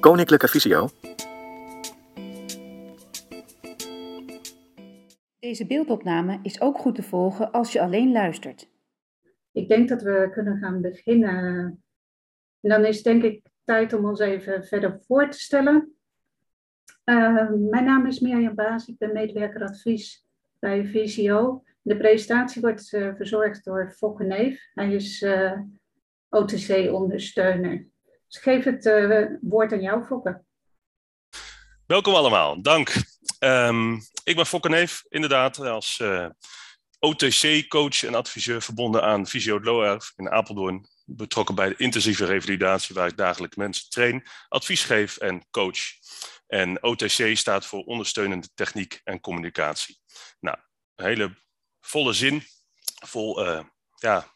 Koninklijke Visio. Deze beeldopname is ook goed te volgen als je alleen luistert. Ik denk dat we kunnen gaan beginnen. En dan is denk ik tijd om ons even verder voor te stellen. Uh, mijn naam is Mirjam Baas, ik ben medewerker advies bij Visio. De presentatie wordt uh, verzorgd door Fokke Neef. Hij is uh, OTC-ondersteuner. Dus geef het woord aan jou, Fokke. Welkom allemaal, dank. Um, ik ben Fokke Neef, inderdaad, als OTC-coach en adviseur verbonden aan Visio Looerf in Apeldoorn. Betrokken bij de intensieve revalidatie, waar ik dagelijks mensen train, advies geef en coach. En OTC staat voor ondersteunende techniek en communicatie. Nou, een hele volle zin, vol uh, ja,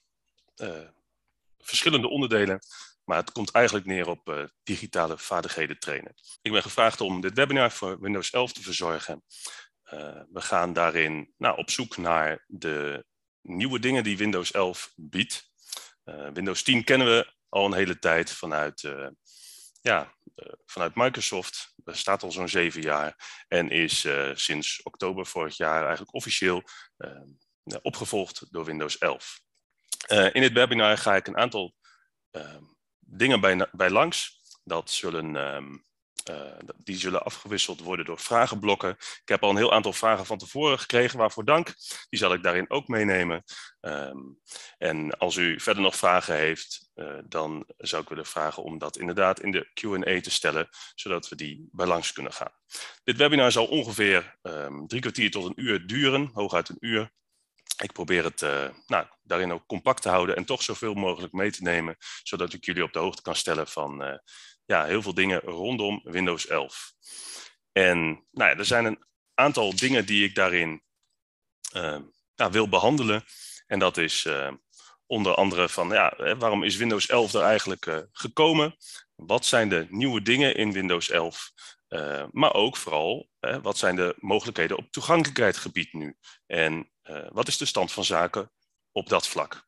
verschillende onderdelen. Maar het komt eigenlijk neer op uh, digitale vaardigheden trainen. Ik ben gevraagd om dit webinar voor Windows 11 te verzorgen. we gaan daarin nou, op zoek naar de nieuwe dingen die Windows 11 biedt. Windows 10 kennen we al een hele tijd vanuit ja, vanuit Microsoft bestaat al zo'n zeven jaar en is sinds oktober vorig jaar eigenlijk officieel opgevolgd door Windows 11. in dit webinar ga ik een aantal dingen bij, bij langs. Dat zullen um, uh, die zullen afgewisseld worden door vragenblokken. Ik heb al een heel aantal vragen van tevoren gekregen, waarvoor dank. Die zal ik daarin ook meenemen. Um, en als u verder nog vragen heeft, uh, dan zou ik willen vragen om dat inderdaad in de Q&A te stellen, zodat we die bij langs kunnen gaan. Dit webinar zal ongeveer um, drie kwartier tot een uur duren, hooguit een uur. Ik probeer het uh, nou, daarin ook compact te houden en toch zoveel mogelijk mee te nemen, zodat ik jullie op de hoogte kan stellen van uh, ja, heel veel dingen rondom Windows 11. En nou ja, er zijn een aantal dingen die ik daarin ja, wil behandelen. En dat is onder andere van, ja, waarom is Windows 11 er eigenlijk gekomen? Wat zijn de nieuwe dingen in Windows 11? maar ook vooral, wat zijn de mogelijkheden op toegankelijkheidsgebied nu? En wat is de stand van zaken op dat vlak?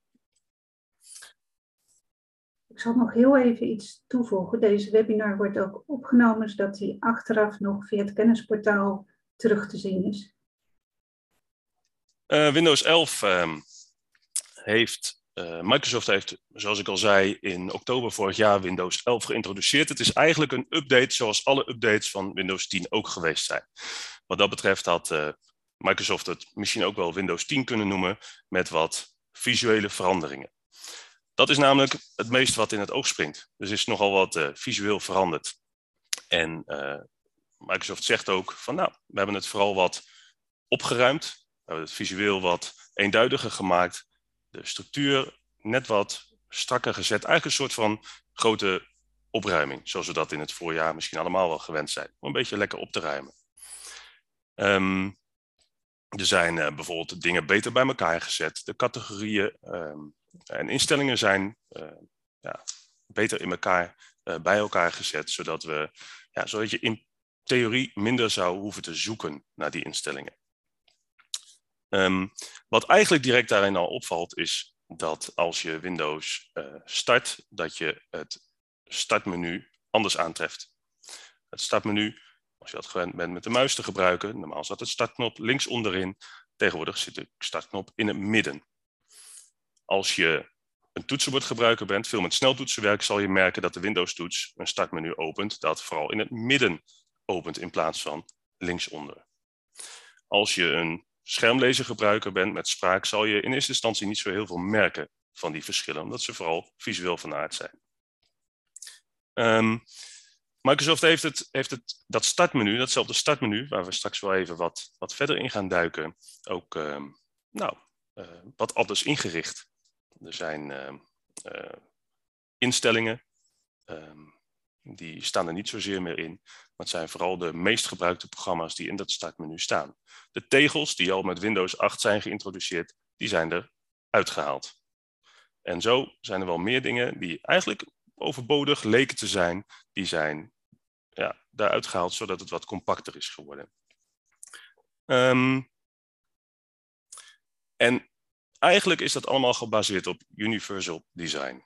Ik zal nog heel even iets toevoegen. Deze webinar wordt ook opgenomen, zodat hij achteraf nog via het kennisportaal terug te zien is. Uh, Windows 11 uh, heeft, uh, Microsoft heeft, zoals ik al zei, in oktober vorig jaar Windows 11 geïntroduceerd. Het is eigenlijk een update zoals alle updates van Windows 10 ook geweest zijn. Wat dat betreft had eh, Microsoft het misschien ook wel Windows 10 kunnen noemen met wat visuele veranderingen. Dat is namelijk het meest wat in het oog springt. Dus is nogal wat uh, visueel veranderd. En uh, Microsoft zegt ook van nou, we hebben het vooral wat opgeruimd. We hebben het visueel wat eenduidiger gemaakt. De structuur net wat strakker gezet. Eigenlijk een soort van grote opruiming. Zoals we dat in het voorjaar misschien allemaal wel gewend zijn. Om een beetje lekker op te ruimen. Um, er zijn uh, bijvoorbeeld dingen beter bij elkaar gezet. De categorieën um, en instellingen zijn uh, ja, beter in elkaar, uh, bij elkaar gezet, zodat, we, ja, zodat je in theorie minder zou hoeven te zoeken naar die instellingen. Um, wat eigenlijk direct daarin al opvalt, is dat als je Windows start, dat je het startmenu anders aantreft. Het startmenu, als je dat gewend bent met de muis te gebruiken, normaal zat het startknop links onderin, tegenwoordig zit de startknop in het midden als je een toetsenbordgebruiker bent, veel met sneltoetsenwerk, zal je merken dat de Windows-toets een startmenu opent dat vooral in het midden opent in plaats van linksonder. Als je een schermlezergebruiker bent met spraak, zal je in eerste instantie niet zo heel veel merken van die verschillen, omdat ze vooral visueel van aard zijn. Um, Microsoft heeft, het, heeft het, dat startmenu, datzelfde startmenu, waar we straks wel even wat, wat verder in gaan duiken, ook um, nou, uh, wat anders ingericht. Er zijn ehm, eh, instellingen, ehm, die staan er niet zozeer meer in. Maar het zijn vooral de meest gebruikte programma's die in dat startmenu staan. De tegels die al met Windows 8 zijn geïntroduceerd, die zijn er uitgehaald. En zo zijn er wel meer dingen die eigenlijk overbodig leken te zijn, die zijn ja, daaruit gehaald zodat het wat compacter is geworden. Um, en eigenlijk is dat allemaal gebaseerd op universal design.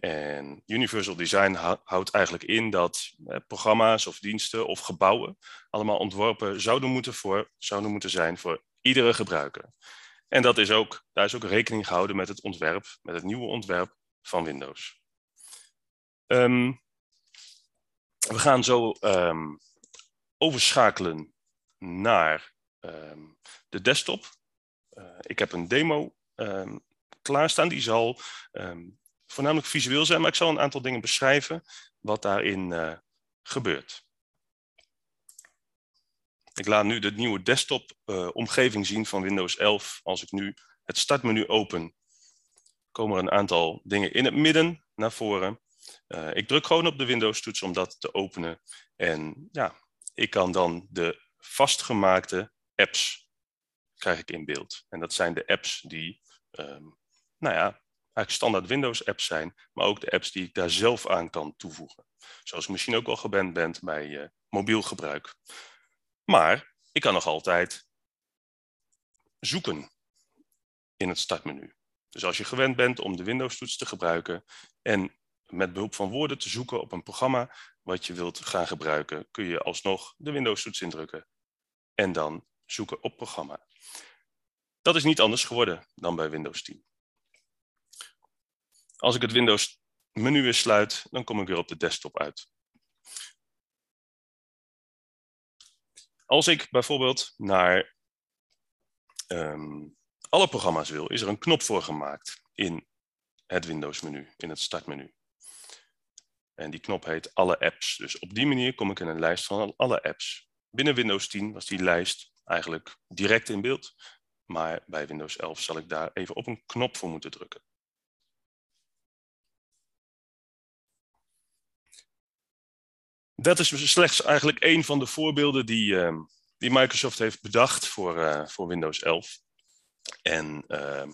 En Universal Design houdt eigenlijk in dat eh, programma's of diensten of gebouwen allemaal ontworpen zouden moeten, voor, zouden moeten zijn voor iedere gebruiker. En dat is ook, daar is ook rekening gehouden met het ontwerp, met het nieuwe ontwerp van Windows. Ehm, we gaan zo ehm, overschakelen naar ehm, de desktop. Uh, ik heb een demo klaarstaan, die zal voornamelijk visueel zijn, maar ik zal een aantal dingen beschrijven wat daarin uh, gebeurt. Ik laat nu de nieuwe desktop uh, omgeving zien van Windows 11. Als ik nu het startmenu open, komen er een aantal dingen in het midden naar voren. Uh, ik druk gewoon op de Windows toets om dat te openen. En ja, ik kan dan de vastgemaakte apps krijg ik in beeld. En dat zijn de apps die, um, nou ja, eigenlijk standaard Windows apps zijn, maar ook de apps die ik daar zelf aan kan toevoegen. Zoals je misschien ook al gewend bent bij uh, mobiel gebruik. Maar ik kan nog altijd zoeken in het startmenu. Dus als je gewend bent om de Windows-toets te gebruiken en met behulp van woorden te zoeken op een programma wat je wilt gaan gebruiken, kun je alsnog de Windows-toets indrukken en dan zoeken op programma. Dat is niet anders geworden dan bij Windows 10. Als ik het Windows menu weer sluit, dan kom ik weer op de desktop uit. Als ik bijvoorbeeld naar um, alle programma's wil, is er een knop voor gemaakt in het Windows menu, in het startmenu. En die knop heet alle apps. Dus op die manier kom ik in een lijst van alle apps. Binnen Windows 10 was die lijst eigenlijk direct in beeld. Maar bij Windows 11 zal ik daar even op een knop voor moeten drukken. Dat is slechts eigenlijk één van de voorbeelden die, uh, die Microsoft heeft bedacht voor, uh, voor Windows 11. En uh,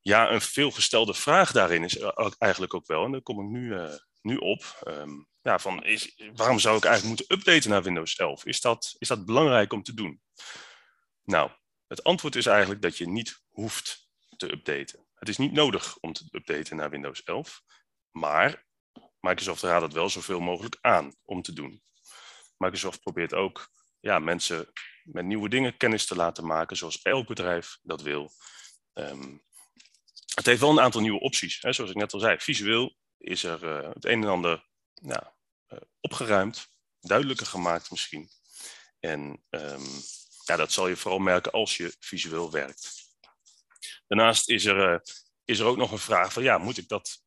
ja, een veelgestelde vraag daarin is eigenlijk ook wel, en daar kom ik nu, eh, nu op, um, ja, van is, waarom zou ik eigenlijk moeten updaten naar Windows 11? Is dat, is dat belangrijk om te doen? Nou, het antwoord is eigenlijk dat je niet hoeft te updaten. Het is niet nodig om te updaten naar Windows 11, maar Microsoft raadt het wel zoveel mogelijk aan om te doen. Microsoft probeert ook ja, mensen met nieuwe dingen kennis te laten maken, zoals elk bedrijf dat wil. Um, het heeft wel een aantal nieuwe opties. Hè. Zoals ik net al zei, visueel is er uh, het een en ander ja, uh, opgeruimd, duidelijker gemaakt misschien. En um, ja, dat zal je vooral merken als je visueel werkt. Daarnaast is er, uh, is er ook nog een vraag van, ja, moet ik dat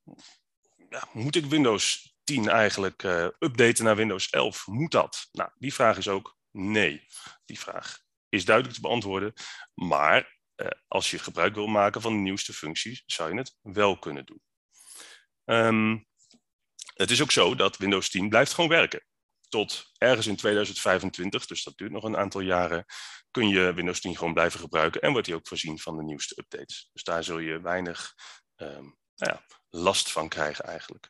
ja, moet ik Windows 10 eigenlijk updaten naar Windows 11? Moet dat? Nou, die vraag is ook nee. Die vraag is duidelijk te beantwoorden. Maar als je gebruik wil maken van de nieuwste functies, zou je het wel kunnen doen. Um, het is ook zo dat Windows 10 blijft gewoon werken. Tot ergens in 2025, dus dat duurt nog een aantal jaren, kun je Windows 10 gewoon blijven gebruiken en wordt hij ook voorzien van de nieuwste updates. Dus daar zul je weinig um, nou ja, last van krijgen eigenlijk.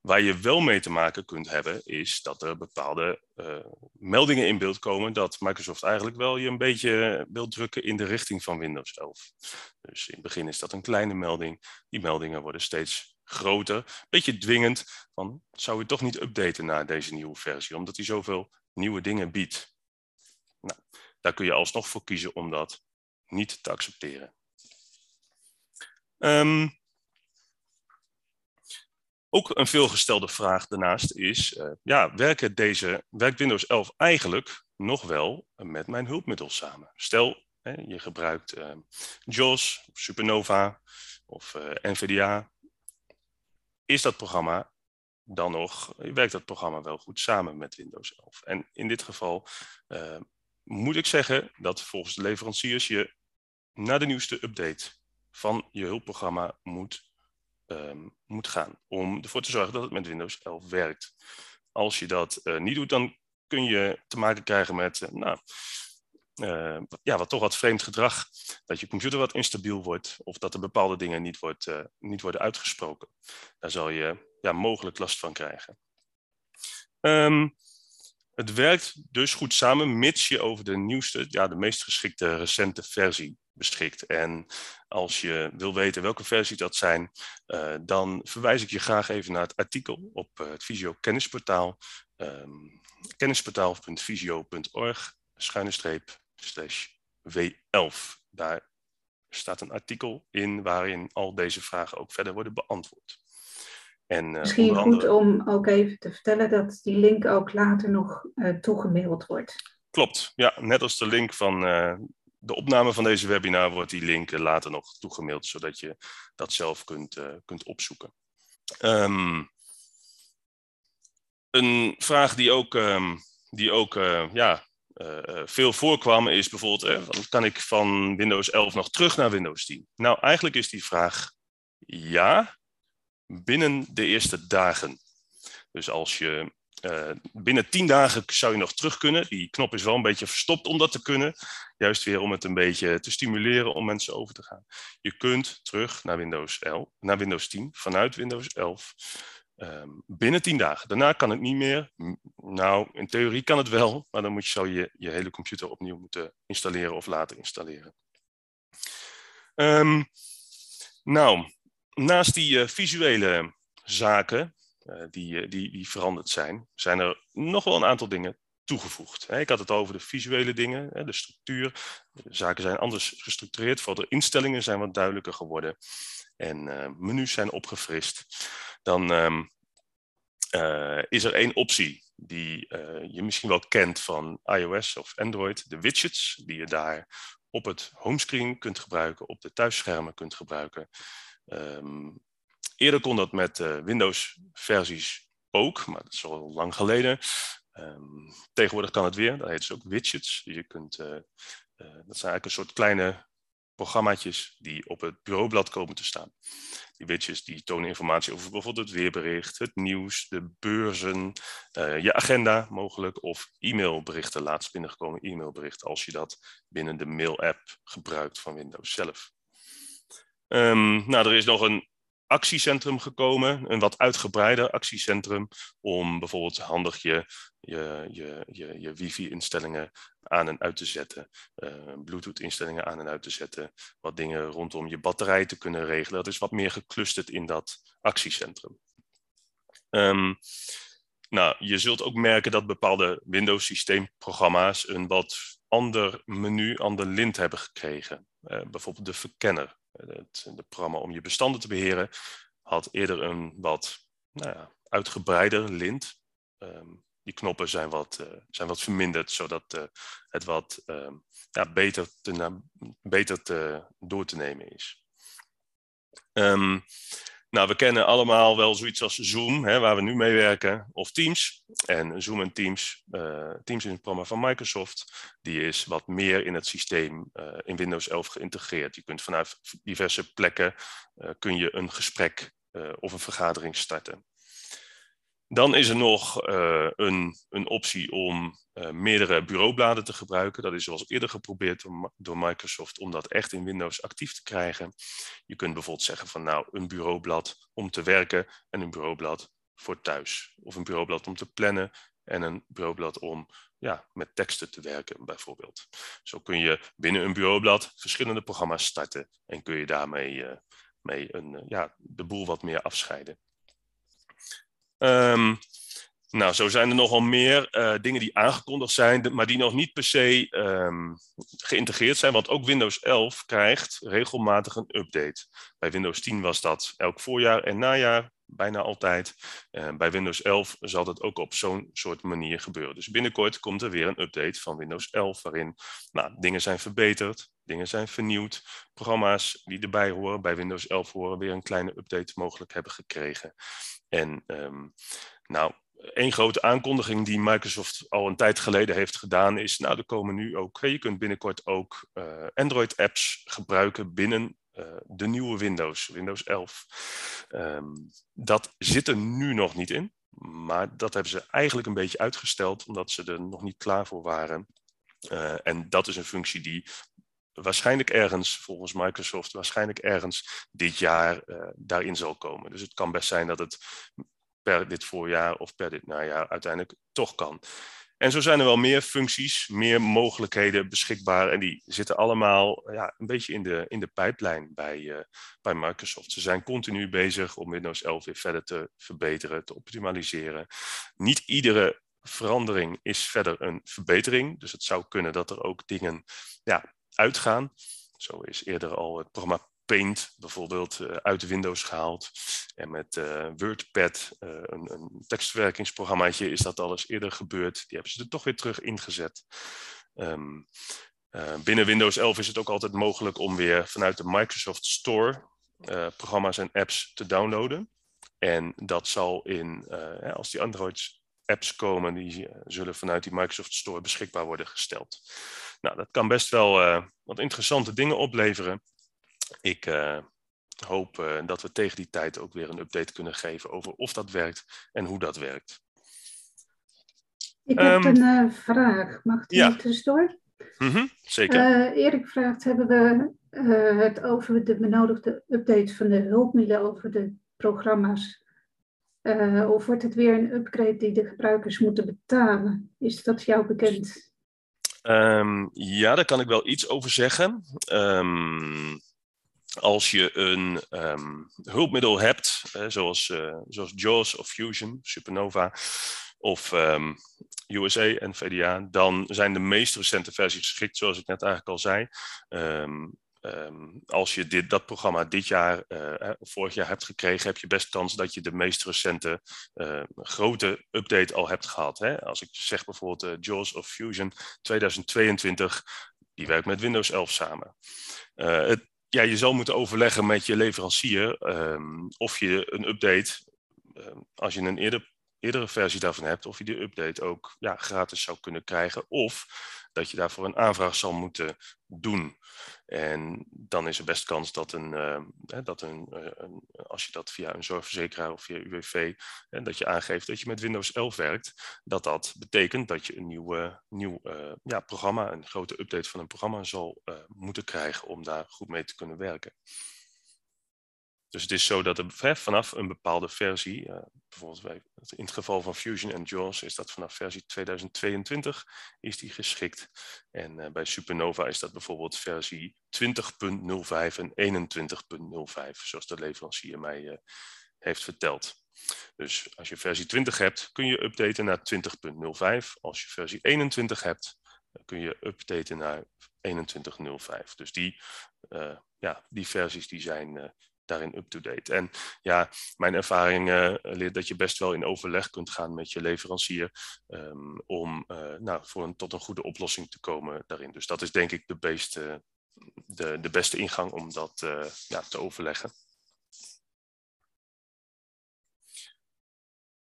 Waar je wel mee te maken kunt hebben, is dat er bepaalde uh, meldingen in beeld komen dat Microsoft eigenlijk wel je een beetje wil drukken in de richting van Windows 11. Dus in het begin is dat een kleine melding. Die meldingen worden steeds groter. Beetje dwingend van, zou je toch niet updaten naar deze nieuwe versie, omdat die zoveel nieuwe dingen biedt. Nou, daar kun je alsnog voor kiezen om dat niet te accepteren. Um, ook een veelgestelde vraag daarnaast is, uh, ja, werkt, deze, werkt Windows 11 eigenlijk nog wel met mijn hulpmiddel samen? Stel, hè, je gebruikt uh, JAWS, Supernova of uh, NVDA. Is dat programma dan nog, werkt dat programma wel goed samen met Windows 11? En in dit geval moet ik zeggen dat volgens de leveranciers je naar de nieuwste update van je hulpprogramma moet um, moet gaan. Om ervoor te zorgen dat het met Windows 11 werkt. Als je dat uh, niet doet, dan kun je te maken krijgen met uh, nou, uh, ja, wat toch wat vreemd gedrag. Dat je computer wat instabiel wordt of dat er bepaalde dingen niet, wordt, niet worden uitgesproken. Daar zal je ja, mogelijk last van krijgen. Um, het werkt dus goed samen, mits je over de nieuwste, ja, de meest geschikte recente versie beschikt. En als je wil weten welke versies dat zijn, uh, dan verwijs ik je graag even naar het artikel op het Visio kennisportaal. Um, kennisportaal.visio.org schuine streep slash W11. Daar staat een artikel in waarin al deze vragen ook verder worden beantwoord. En, uh, Misschien goed om ook even te vertellen dat die link ook later nog uh, toegemaild wordt. Klopt, ja. Net als de link van uh, de opname van deze webinar wordt die link later nog toegemaild, zodat je dat zelf kunt, kunt opzoeken. Um, een vraag die ook, um, die ook ja, veel voorkwam is bijvoorbeeld, kan ik van Windows 11 nog terug naar Windows 10? Nou, eigenlijk is die vraag ja, binnen de eerste dagen. Dus als je uh, binnen tien dagen zou je nog terug kunnen. Die knop is wel een beetje verstopt om dat te kunnen. Juist weer om het een beetje te stimuleren om mensen over te gaan. Je kunt terug naar Windows 11, naar Windows 10 vanuit Windows 11. Ehm, binnen tien dagen. Daarna kan het niet meer. Nou, in theorie kan het wel, maar dan moet je, zou je hele computer opnieuw moeten installeren of laten installeren. Um, nou, naast die uh, visuele zaken uh, die, uh, die, die veranderd zijn, zijn er nog wel een aantal dingen toegevoegd. Ik had het over de visuele dingen, de structuur. Zaken zijn anders gestructureerd, vooral de instellingen zijn wat duidelijker geworden. En menus zijn opgefrist. Dan um, is er één optie die je misschien wel kent van iOS of Android, de widgets, die je daar op het homescreen kunt gebruiken, op de thuisschermen kunt gebruiken. Um, eerder kon dat met uh, Windows-versies ook, maar dat is al lang geleden. Um, tegenwoordig kan het weer, dat heet dus ook widgets. Dus je kunt, uh, uh, dat zijn eigenlijk een soort kleine programmaatjes die op het bureaublad komen te staan. Die widgets die tonen informatie over bijvoorbeeld het weerbericht, het nieuws, de beurzen, je agenda mogelijk of e-mailberichten, laatst binnengekomen e-mailbericht als je dat binnen de mail-app gebruikt van Windows zelf. Um, nou, er is nog een actiecentrum gekomen, een wat uitgebreider actiecentrum, om bijvoorbeeld handig je, je, je, je, je wifi-instellingen aan en uit te zetten, uh, bluetooth-instellingen aan en uit te zetten, wat dingen rondom je batterij te kunnen regelen. Dat is wat meer geclusterd in dat actiecentrum. Um, nou, je zult ook merken dat bepaalde Windows-systeemprogramma's een wat ander menu, ander lint hebben gekregen. Uh, bijvoorbeeld de verkenner het, de programma om je bestanden te beheren, had eerder een wat nou ja, uitgebreider lint. Um, die knoppen zijn wat, uh, zijn wat verminderd, zodat uh, het wat uh, ja, beter, te, beter te, door te nemen is. Um, nou, we kennen allemaal wel zoiets als Zoom, hè, waar we nu mee werken, of Teams. En Zoom en Teams, uh, Teams is een programma van Microsoft, die is wat meer in het systeem uh, in Windows 11 geïntegreerd. Je kunt vanuit diverse plekken uh, kun je een gesprek of een vergadering starten. Dan is er nog uh, een, een optie om uh, meerdere bureaubladen te gebruiken. Dat is zoals eerder geprobeerd door, door, Microsoft om dat echt in Windows actief te krijgen. Je kunt bijvoorbeeld zeggen van nou een bureaublad om te werken en een bureaublad voor thuis. Of een bureaublad om te plannen en een bureaublad om ja, met teksten te werken bijvoorbeeld. Zo kun je binnen een bureaublad verschillende programma's starten en kun je daarmee uh, mee een, ja, de boel wat meer afscheiden. Um, nou, zo zijn er nogal meer uh, dingen die aangekondigd zijn, maar die nog niet per se um, geïntegreerd zijn. Want ook Windows 11 krijgt regelmatig een update. Bij Windows 10 was dat elk voorjaar en najaar, bijna altijd. Uh, bij Windows 11 zal dat ook op zo'n soort manier gebeuren. Dus binnenkort komt er weer een update van Windows 11, waarin nou, dingen zijn verbeterd, dingen zijn vernieuwd. Programma's die erbij horen, bij Windows 11 horen, weer een kleine update mogelijk hebben gekregen. En um, nou, één grote aankondiging die Microsoft al een tijd geleden heeft gedaan is, nou, er komen nu ook, je kunt binnenkort ook uh, Android-apps gebruiken binnen uh, de nieuwe Windows, Windows 11. Ehm, dat zit er nu nog niet in, maar dat hebben ze eigenlijk een beetje uitgesteld, omdat ze er nog niet klaar voor waren. Uh, en dat is een functie die waarschijnlijk ergens, volgens Microsoft, waarschijnlijk ergens dit jaar uh, daarin zal komen. Dus het kan best zijn dat het per dit voorjaar of per dit najaar uiteindelijk toch kan. En zo zijn er wel meer functies, meer mogelijkheden beschikbaar. En die zitten allemaal ja, een beetje in de, in de pijplijn bij, bij Microsoft. Ze zijn continu bezig om Windows 11 weer verder te verbeteren, te optimaliseren. Niet iedere verandering is verder een verbetering. Dus het zou kunnen dat er ook dingen ja, uitgaan. Zo is eerder al het programma Paint bijvoorbeeld uh, uit Windows gehaald. En met uh, WordPad, uh, een, een tekstverwerkingsprogrammaatje, is dat alles eerder gebeurd. Die hebben ze er toch weer terug ingezet. Um, binnen Windows 11 is het ook altijd mogelijk om weer vanuit de Microsoft Store programma's en apps te downloaden. En dat zal in, als die Android apps komen, die zullen vanuit die Microsoft Store beschikbaar worden gesteld. Nou, dat kan best wel wat interessante dingen opleveren. Ik uh, hoop uh, dat we tegen die tijd ook weer een update kunnen geven over of dat werkt en hoe dat werkt. Ik heb um, een uh, vraag. Mag ik die ja. tussendoor? Mm -hmm, zeker. Erik vraagt, hebben we het over de benodigde update van de hulpmiddelen over de programma's? of wordt het weer een upgrade die de gebruikers moeten betalen? Is dat jou bekend? Um, ja, daar kan ik wel iets over zeggen. Um, als je een um, hulpmiddel hebt, zoals, uh, zoals JAWS of Fusion, Supernova of um, USA en VDA, dan zijn de meest recente versies geschikt, zoals ik net eigenlijk al zei. Um, als je dit, dat programma dit jaar uh, vorig jaar hebt gekregen, heb je best kans dat je de meest recente uh, grote update al hebt gehad. Hè? Als ik zeg bijvoorbeeld JAWS of Fusion 2022, die werkt met Windows 11 samen. het, ja, je zal moeten overleggen met je leverancier um, of je een update, um, als je een eerder, eerdere versie daarvan hebt, of je die update ook ja, gratis zou kunnen krijgen. Of dat je daarvoor een aanvraag zal moeten doen. En dan is er best kans dat, een, uh, dat een, uh, een, als je dat via een zorgverzekeraar of via UWV, uh, dat je aangeeft dat je met Windows 11 werkt, dat dat betekent dat je een nieuw, nieuw ja, programma, een grote update van een programma zal moeten krijgen om daar goed mee te kunnen werken. Dus het is zo dat er vanaf een bepaalde versie, uh, bijvoorbeeld in het geval van Fusion en JAWS is dat vanaf versie 2022 is die geschikt. En uh, bij Supernova is dat bijvoorbeeld versie 20.05 en 21.05, zoals de leverancier mij uh, heeft verteld. Dus als je versie 20 hebt, kun je updaten naar 20.05. Als je versie 21 hebt, kun je updaten naar 21.05. Dus die, ja, die versies die zijn daarin up-to-date. En ja, mijn ervaring uh, leert dat je best wel in overleg kunt gaan met je leverancier um, om uh, nou, voor een, tot een goede oplossing te komen daarin. Dus dat is denk ik de, beste, de, de beste ingang om dat uh, ja, te overleggen.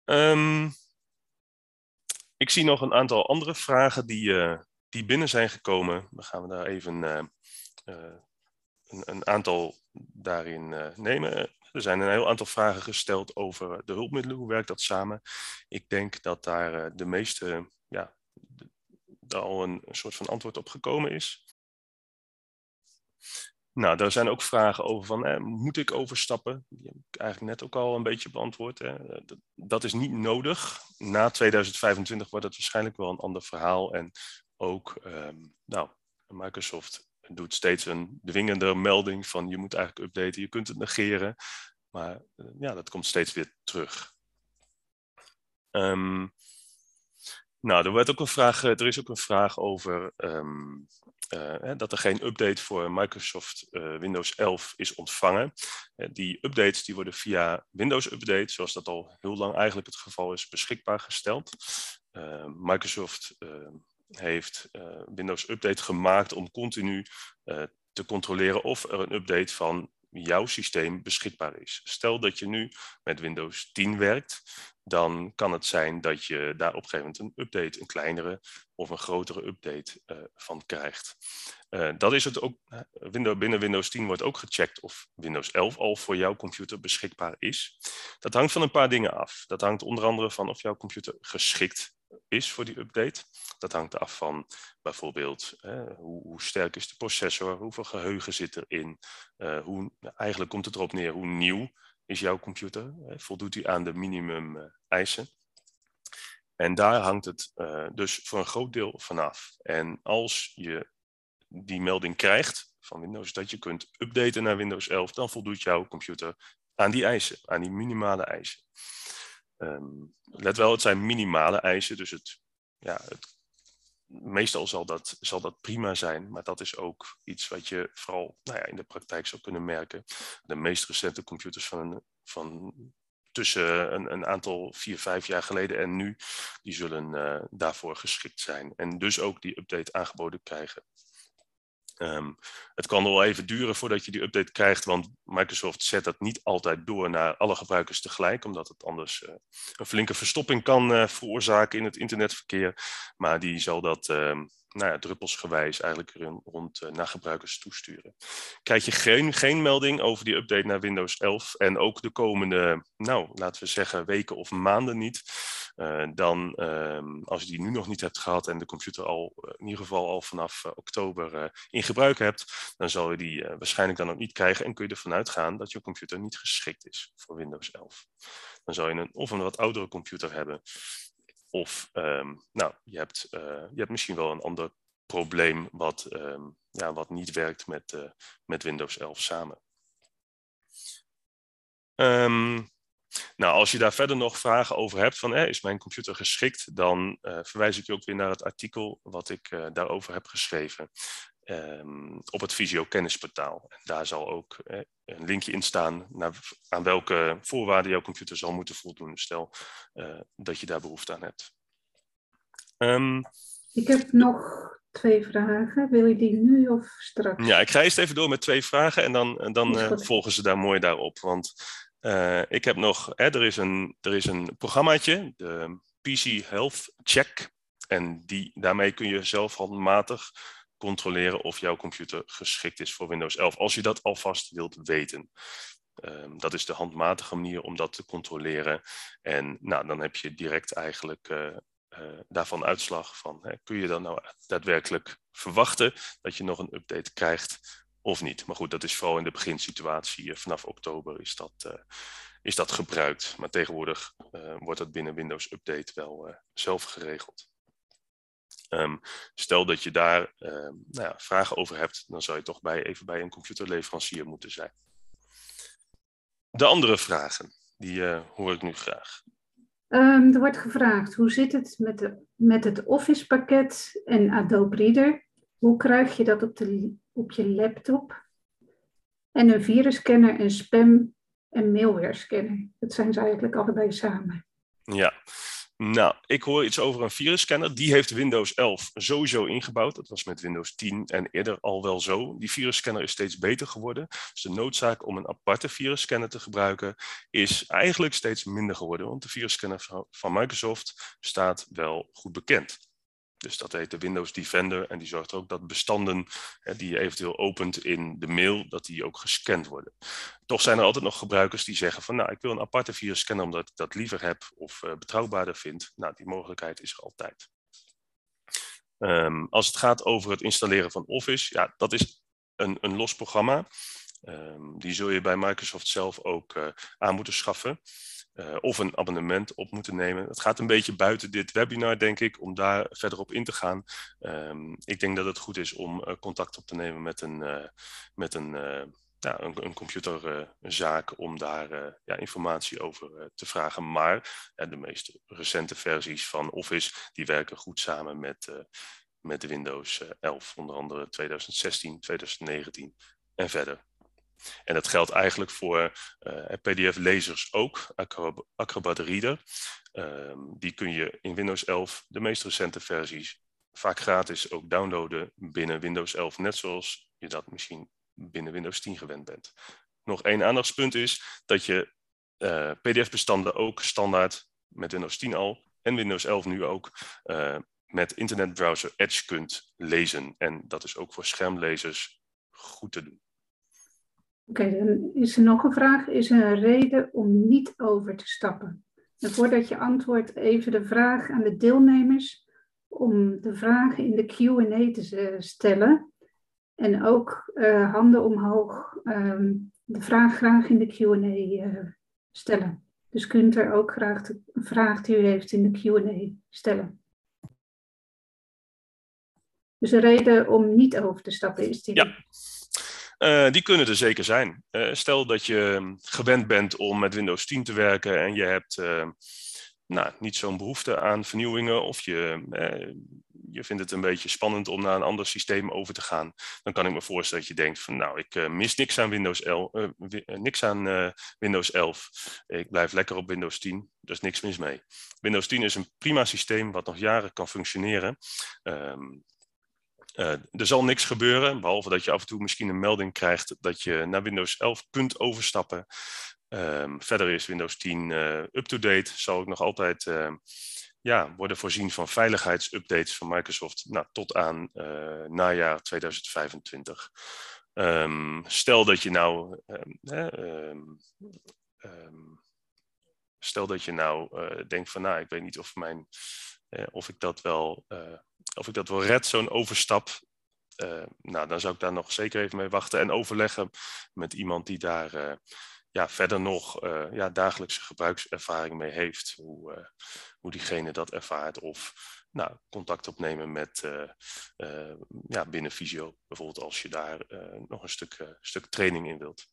Um, ik zie nog een aantal andere vragen die, die binnen zijn gekomen. Dan gaan we daar even een, een aantal daarin uh, nemen. Er zijn een heel aantal vragen gesteld over de hulpmiddelen. Hoe werkt dat samen? Ik denk dat daar uh, de meeste, ja, daar al een, soort van antwoord op gekomen is. Nou, daar zijn ook vragen over van, eh, moet ik overstappen? Die heb ik eigenlijk net ook al een beetje beantwoord. Hè. Dat, dat is niet nodig. Na 2025 wordt het waarschijnlijk wel een ander verhaal. En ook, um, nou, Microsoft doet steeds een dwingende melding van je moet eigenlijk updaten, je kunt het negeren. Maar uh, ja, dat komt steeds weer terug. Um, nou, er, werd ook een vraag, eh, er is ook een vraag over um, uh, dat er geen update voor Microsoft Windows 11 is ontvangen. die updates die worden via Windows Update, zoals dat al heel lang eigenlijk het geval is, beschikbaar gesteld. Microsoft heeft uh, Windows Update gemaakt om continu uh, te controleren of er een update van jouw systeem beschikbaar is. Stel dat je nu met Windows 10 werkt, dan kan het zijn dat je daar op een gegeven moment een update, een kleinere of een grotere update uh, van krijgt. Dat is het ook, binnen Windows 10 wordt ook gecheckt of Windows 11 al voor jouw computer beschikbaar is. Dat hangt van een paar dingen af. Dat hangt onder andere van of jouw computer geschikt is voor die update. Dat hangt af van bijvoorbeeld hoe, hoe, sterk is de processor, hoeveel geheugen zit erin. Uh, hoe, eigenlijk komt het erop neer hoe nieuw is jouw computer. Voldoet hij aan de minimum uh, eisen. En daar hangt het dus voor een groot deel vanaf. En als je die melding krijgt van Windows dat je kunt updaten naar Windows 11, dan voldoet jouw computer aan die eisen, aan die minimale eisen. Ehm, let wel, het zijn minimale eisen, dus het, ja, het, meestal zal dat, zal dat prima zijn, maar dat is ook iets wat je vooral nou ja, in de praktijk zou kunnen merken. De meest recente computers van, van tussen een, een, aantal vier, vijf jaar geleden en nu, die zullen uh, daarvoor geschikt zijn. En dus ook die update aangeboden krijgen. Um, het kan wel even duren voordat je die update krijgt, want Microsoft zet dat niet altijd door naar alle gebruikers tegelijk, omdat het anders uh, een flinke verstopping kan uh, veroorzaken in het internetverkeer. Maar die zal dat um, nou ja, druppelsgewijs eigenlijk rond uh, naar gebruikers toesturen. Krijg je geen, geen melding over die update naar Windows 11 en ook de komende, nou laten we zeggen, weken of maanden niet, uh, dan um, als je die nu nog niet hebt gehad en de computer al uh, in ieder geval al vanaf oktober in gebruik hebt, dan zal je die waarschijnlijk dan ook niet krijgen en kun je ervan uitgaan dat je computer niet geschikt is voor Windows 11. Dan zal je een, of een wat oudere computer hebben, of um, nou, je, hebt, je hebt misschien wel een ander probleem wat, um, ja, wat niet werkt met, met Windows 11 samen. Um, nou, als je daar verder nog vragen over hebt van is mijn computer geschikt, dan uh, verwijs ik je ook weer naar het artikel wat ik daarover heb geschreven um, op het Visio kennisportaal. En daar zal ook uh, een linkje in staan naar aan welke voorwaarden jouw computer zal moeten voldoen. Stel dat je daar behoefte aan hebt. Um, ik heb nog twee vragen. Wil je die nu of straks? Ja, ik ga eerst even door met twee vragen en dan, dan volgen ze daar mooi daarop. Want uh, ik heb nog, hè, er, is een, er is een programmaatje, de PC Health Check. En die, daarmee kun je zelf handmatig controleren of jouw computer geschikt is voor Windows 11, als je dat alvast wilt weten. Um, dat is de handmatige manier om dat te controleren. En nou, dan heb je direct eigenlijk uh, uh, daarvan uitslag van, hè, kun je dan nou daadwerkelijk verwachten dat je nog een update krijgt of niet. Maar goed, dat is vooral in de beginsituatie. Eh, vanaf oktober is dat, is dat gebruikt. Maar tegenwoordig wordt dat binnen Windows Update wel zelf geregeld. Um, stel dat je daar nou ja, vragen over hebt, dan zou je toch bij, even bij een computerleverancier moeten zijn. De andere vragen, die hoor ik nu graag. Um, er wordt gevraagd, hoe zit het met, de, met het Office pakket en Adobe Reader? Hoe krijg je dat op, de, op je laptop? En een virusscanner, een spam- en malware scanner. Dat zijn ze eigenlijk allebei samen. Ja, nou, ik hoor iets over een virusscanner. Die heeft Windows 11 sowieso ingebouwd. Dat was met Windows 10 en eerder al wel zo. Die virusscanner is steeds beter geworden. Dus de noodzaak om een aparte virusscanner te gebruiken is eigenlijk steeds minder geworden. Want de virusscanner van Microsoft staat wel goed bekend. Dus dat heet de Windows Defender en die zorgt ook dat bestanden hè, die je eventueel opent in de mail, dat die ook gescand worden. Toch zijn er altijd nog gebruikers die zeggen van nou, ik wil een aparte virus scannen omdat ik dat liever heb of uh, betrouwbaarder vind. Nou, die mogelijkheid is er altijd. Um, als het gaat over het installeren van Office, ja, dat is een, een los programma. Um, die zul je bij Microsoft zelf ook uh, aan moeten schaffen. Uh, of een abonnement op moeten nemen. Het gaat een beetje buiten dit webinar, denk ik, om daar verder op in te gaan. Um, ik denk dat het goed is om uh, contact op te nemen met een, uh, met een, ja, een, een computerzaak om daar ja, informatie over te vragen. Maar de meest recente versies van Office die werken goed samen met, met Windows 11, onder andere 2016, 2019 en verder. En dat geldt eigenlijk voor uh, PDF-lezers ook, Acrobat Reader. Um, die kun je in Windows 11, de meest recente versies, vaak gratis ook downloaden binnen Windows 11, net zoals je dat misschien binnen Windows 10 gewend bent. Nog één aandachtspunt is dat je uh, PDF-bestanden ook standaard met Windows 10 al en Windows 11 nu ook uh, met internetbrowser Edge kunt lezen. En dat is ook voor schermlezers goed te doen. Oké, dan is er nog een vraag. Is er een reden om niet over te stappen? En voordat je antwoordt, even de vraag aan de deelnemers om de vragen in de QA te stellen. En ook uh, handen omhoog, um, de vraag graag in de QA uh, stellen. Dus kunt er ook graag de vraag die u heeft in de Q&A stellen. Dus een reden om niet over te stappen is die. Ja, uh, die kunnen er zeker zijn. Uh, stel dat je gewend bent om met Windows 10 te werken en je hebt uh, nou, niet zo'n behoefte aan vernieuwingen of je, je vindt het een beetje spannend om naar een ander systeem over te gaan, dan kan ik me voorstellen dat je denkt van nou, ik mis niks aan Windows, 11, niks aan Windows 11. Ik blijf lekker op Windows 10, er is niks mis mee. Windows 10 is een prima systeem wat nog jaren kan functioneren. Um, uh, er zal niks gebeuren, behalve dat je af en toe misschien een melding krijgt dat je naar Windows 11 kunt overstappen. Um, verder is Windows 10 uh, up-to-date, zal ook nog altijd uh, ja, worden voorzien van veiligheidsupdates van Microsoft nou, tot aan najaar 2025. Um, stel dat je nou stel dat je nou denkt van nou, ik weet niet of mijn of ik dat wel of ik dat wel red, zo'n overstap. Uh, nou, dan zou ik daar nog zeker even mee wachten en overleggen met iemand die daar ja, verder nog ja, dagelijkse gebruikservaring mee heeft. Hoe, hoe diegene dat ervaart. Of nou, contact opnemen met ja, binnen Visio, bijvoorbeeld als je daar nog een stuk, stuk training in wilt.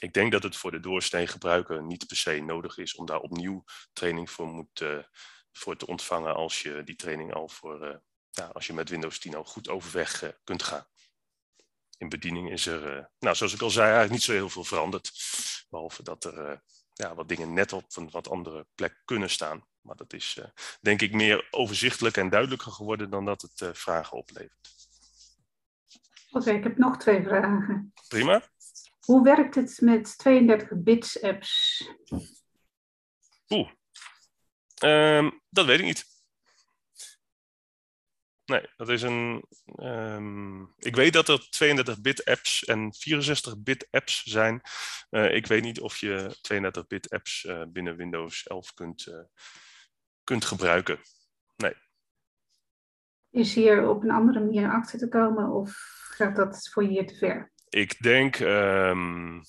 Ik denk dat het voor de doorsnee gebruiker niet per se nodig is om daar opnieuw training voor moet, voor te ontvangen als je die training al voor, uh, ja, als je met Windows 10 al goed overweg uh, kunt gaan. In bediening is er, nou, zoals ik al zei, eigenlijk niet zo heel veel veranderd. Behalve dat er ja, wat dingen net op een wat andere plek kunnen staan. Maar dat is denk ik meer overzichtelijk en duidelijker geworden dan dat het vragen oplevert. Oké, ik heb nog twee vragen. Prima. Hoe werkt het met 32 bits apps? Oeh, Um, dat weet ik niet. Nee, dat is een. Um, ik weet dat er 32-bit apps en 64-bit apps zijn. Uh, ik weet niet of je 32-bit apps uh, binnen Windows 11 kunt, uh, kunt gebruiken. Nee. Is hier op een andere manier achter te komen of gaat dat voor hier te ver? Ik denk. Um,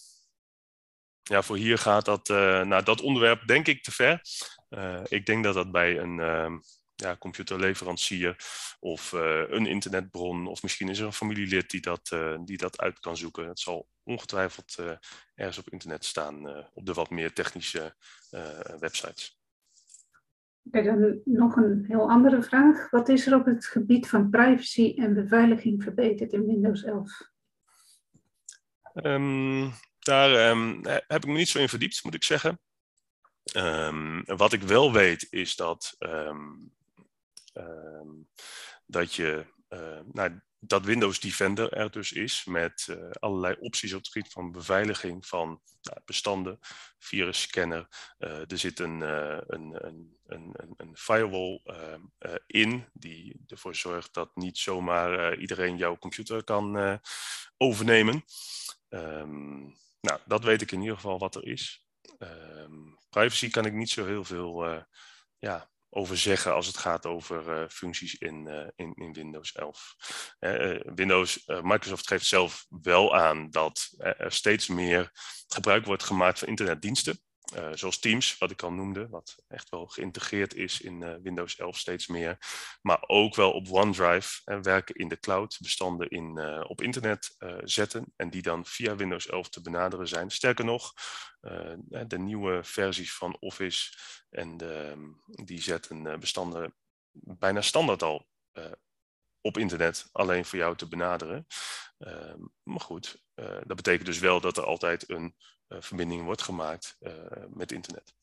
ja, voor hier gaat dat. nou, dat onderwerp denk ik te ver. Uh, ik denk dat dat bij een uh, ja, computerleverancier of uh, een internetbron, of misschien is er een familielid die dat, die dat uit kan zoeken. Het zal ongetwijfeld ergens op internet staan, op de wat meer technische websites. Dan nog een heel andere vraag. Wat is er op het gebied van privacy en beveiliging verbeterd in Windows 11? Um, ehm, daar um, heb ik me niet zo in verdiept, moet ik zeggen. Um, wat ik wel weet is dat, dat je uh, nou, dat Windows Defender er dus is met uh, allerlei opties op het gebied van beveiliging van nou, bestanden, virusscanner. Uh, er zit een, een, een, een, een firewall in die ervoor zorgt dat niet zomaar iedereen jouw computer kan overnemen. Nou, dat weet ik in ieder geval wat er is. Um, privacy kan ik niet zo heel veel uh, ja, over zeggen als het gaat over uh, functies in, uh, in, in, Windows 11. Windows, Microsoft geeft zelf wel aan dat er steeds meer gebruik wordt gemaakt van internetdiensten. Uh, zoals Teams, wat ik al noemde, wat echt wel geïntegreerd is in uh, Windows 11 steeds meer. Maar ook wel op OneDrive en werken in de cloud, bestanden in, op internet zetten en die dan via Windows 11 te benaderen zijn. Sterker nog, de nieuwe versies van Office en die zetten bestanden bijna standaard al op internet alleen voor jou te benaderen. Ehm, maar goed, dat betekent dus wel dat er altijd een verbinding wordt gemaakt uh, met internet.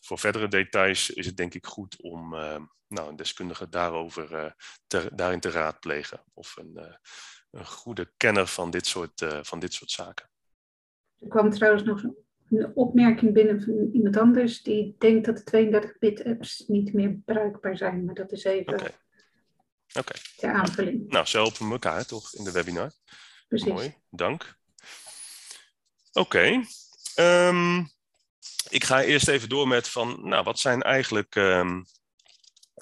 Voor verdere details is het denk ik goed om uh, nou, een deskundige daarover te, daarin te raadplegen. Of een, een goede kenner van dit, soort, van dit soort zaken. Er kwam trouwens nog een opmerking binnen van iemand anders die denkt dat de 32-bit apps niet meer bruikbaar zijn. Maar dat is even okay. Aanvulling. Nou, zo helpen we elkaar toch in de webinar. Precies. Mooi, dank. Oké. Um, ik ga eerst even door met van, nou, wat zijn eigenlijk um,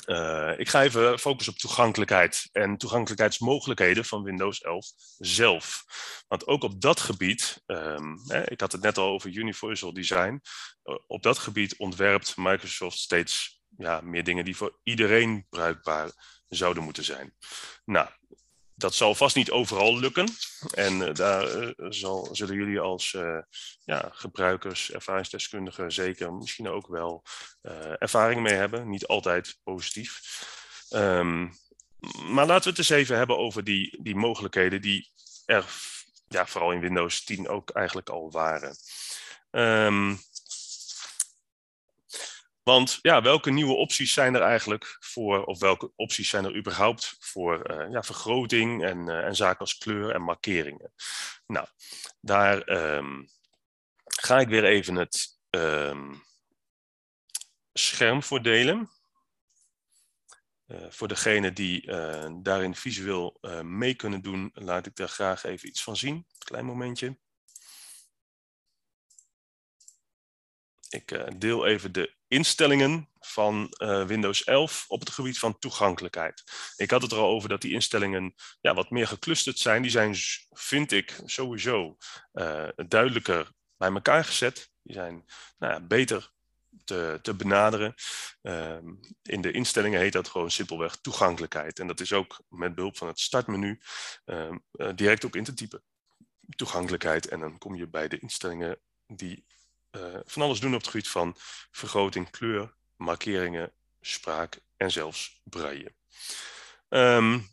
Uh, ik ga even focussen op toegankelijkheid en toegankelijkheidsmogelijkheden van Windows 11 zelf. Want ook op dat gebied, um, hè, ik had het net al over Universal Design, uh, op dat gebied ontwerpt Microsoft steeds ja, meer dingen die voor iedereen bruikbaar zouden moeten zijn. Nou, dat zal vast niet overal lukken. En uh, daar uh, zal, zullen jullie als uh, ja, gebruikers, ervaringsdeskundigen zeker misschien ook wel ervaring mee hebben. Niet altijd positief. Um, maar laten we het eens even hebben over die, die mogelijkheden die er ja, vooral in Windows 10 ook eigenlijk al waren. Um, want ja, welke nieuwe opties zijn er eigenlijk voor, of welke opties zijn er überhaupt voor uh, ja, vergroting en, uh, en zaken als kleur en markeringen? Nou, daar um, ga ik weer even het um, scherm voor delen. Uh, voor degenen die daarin visueel mee kunnen doen, laat ik daar graag even iets van zien. Klein momentje. Ik deel even de instellingen van uh, Windows 11 op het gebied van toegankelijkheid. Ik had het er al over dat die instellingen ja, wat meer geclusterd zijn. Die zijn, vind ik, sowieso uh, duidelijker bij elkaar gezet. Die zijn nou ja, beter te, te benaderen. Uh, in de instellingen heet dat gewoon simpelweg toegankelijkheid. En dat is ook met behulp van het startmenu ehm, eh, direct ook in te typen. Toegankelijkheid. En dan kom je bij de instellingen die uh, van alles doen op het gebied van vergroting, kleur, markeringen, spraak en zelfs braille. Um,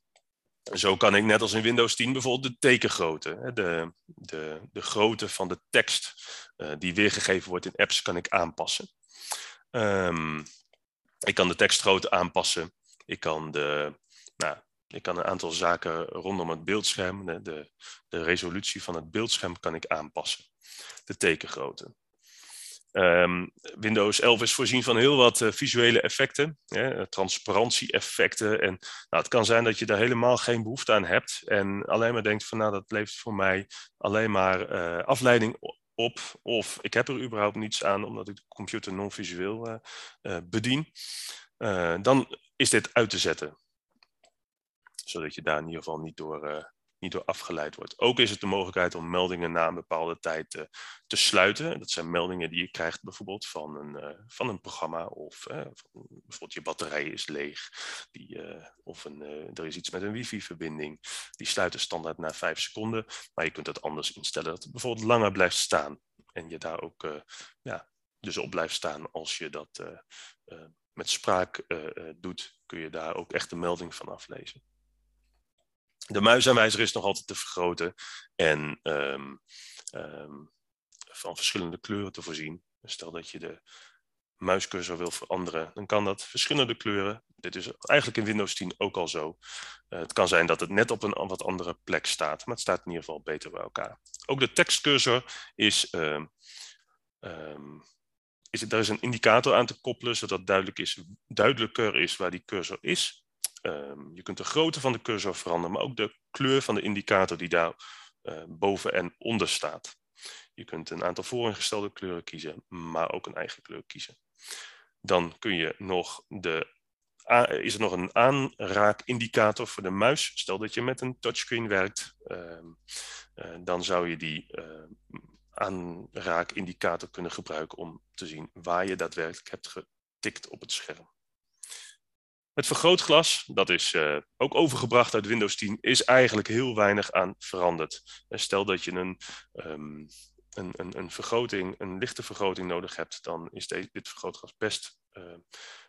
zo kan ik net als in Windows 10 bijvoorbeeld de tekengrootte, de, de, de grootte van de tekst uh, die weergegeven wordt in apps, kan ik aanpassen. Um, ik kan de tekstgrootte aanpassen. Ik kan, de, nou, ik kan een aantal zaken rondom het beeldscherm, de, de, de resolutie van het beeldscherm kan ik aanpassen. De tekengrootte. Um, Windows 11 is voorzien van heel wat uh, visuele effecten, hè, transparantie-effecten. En nou, het kan zijn dat je daar helemaal geen behoefte aan hebt en alleen maar denkt van nou dat levert voor mij alleen maar uh, afleiding op. Of ik heb er überhaupt niets aan omdat ik de computer non-visueel bedien. dan is dit uit te zetten. Zodat je daar in ieder geval niet door niet door afgeleid wordt. Ook is het de mogelijkheid om meldingen na een bepaalde tijd te, te sluiten. Dat zijn meldingen die je krijgt bijvoorbeeld van een, uh, van een programma of van, bijvoorbeeld je batterij is leeg die, of een, er is iets met een wifi-verbinding. Die sluiten standaard na vijf seconden, maar je kunt het anders instellen dat het bijvoorbeeld langer blijft staan en je daar ook ja, dus op blijft staan als je dat met spraak doet, kun je daar ook echt de melding van aflezen. De muisaanwijzer is nog altijd te vergroten en um, um, van verschillende kleuren te voorzien. Stel dat je de muiscursor wil veranderen, dan kan dat verschillende kleuren. Dit is eigenlijk in Windows 10 ook al zo. Uh, het kan zijn dat het net op een wat andere plek staat, maar het staat in ieder geval beter bij elkaar. Ook de tekstcursor is, uh, is daar is een indicator aan te koppelen, zodat duidelijk is, duidelijker is waar die cursor is. Um, je kunt de grootte van de cursor veranderen, maar ook de kleur van de indicator die daar uh, boven en onder staat. Je kunt een aantal vooringestelde kleuren kiezen, maar ook een eigen kleur kiezen. Dan kun je nog de, is er nog een aanraakindicator voor de muis. Stel dat je met een touchscreen werkt, uh, uh, dan zou je die uh, aanraakindicator kunnen gebruiken om te zien waar je daadwerkelijk hebt getikt op het scherm. Het vergrootglas, dat is uh, ook overgebracht uit Windows 10, is eigenlijk heel weinig aan veranderd. En stel dat je een, um, een, een, een, vergroting, een lichte vergroting nodig hebt, dan is dit vergrootglas best uh,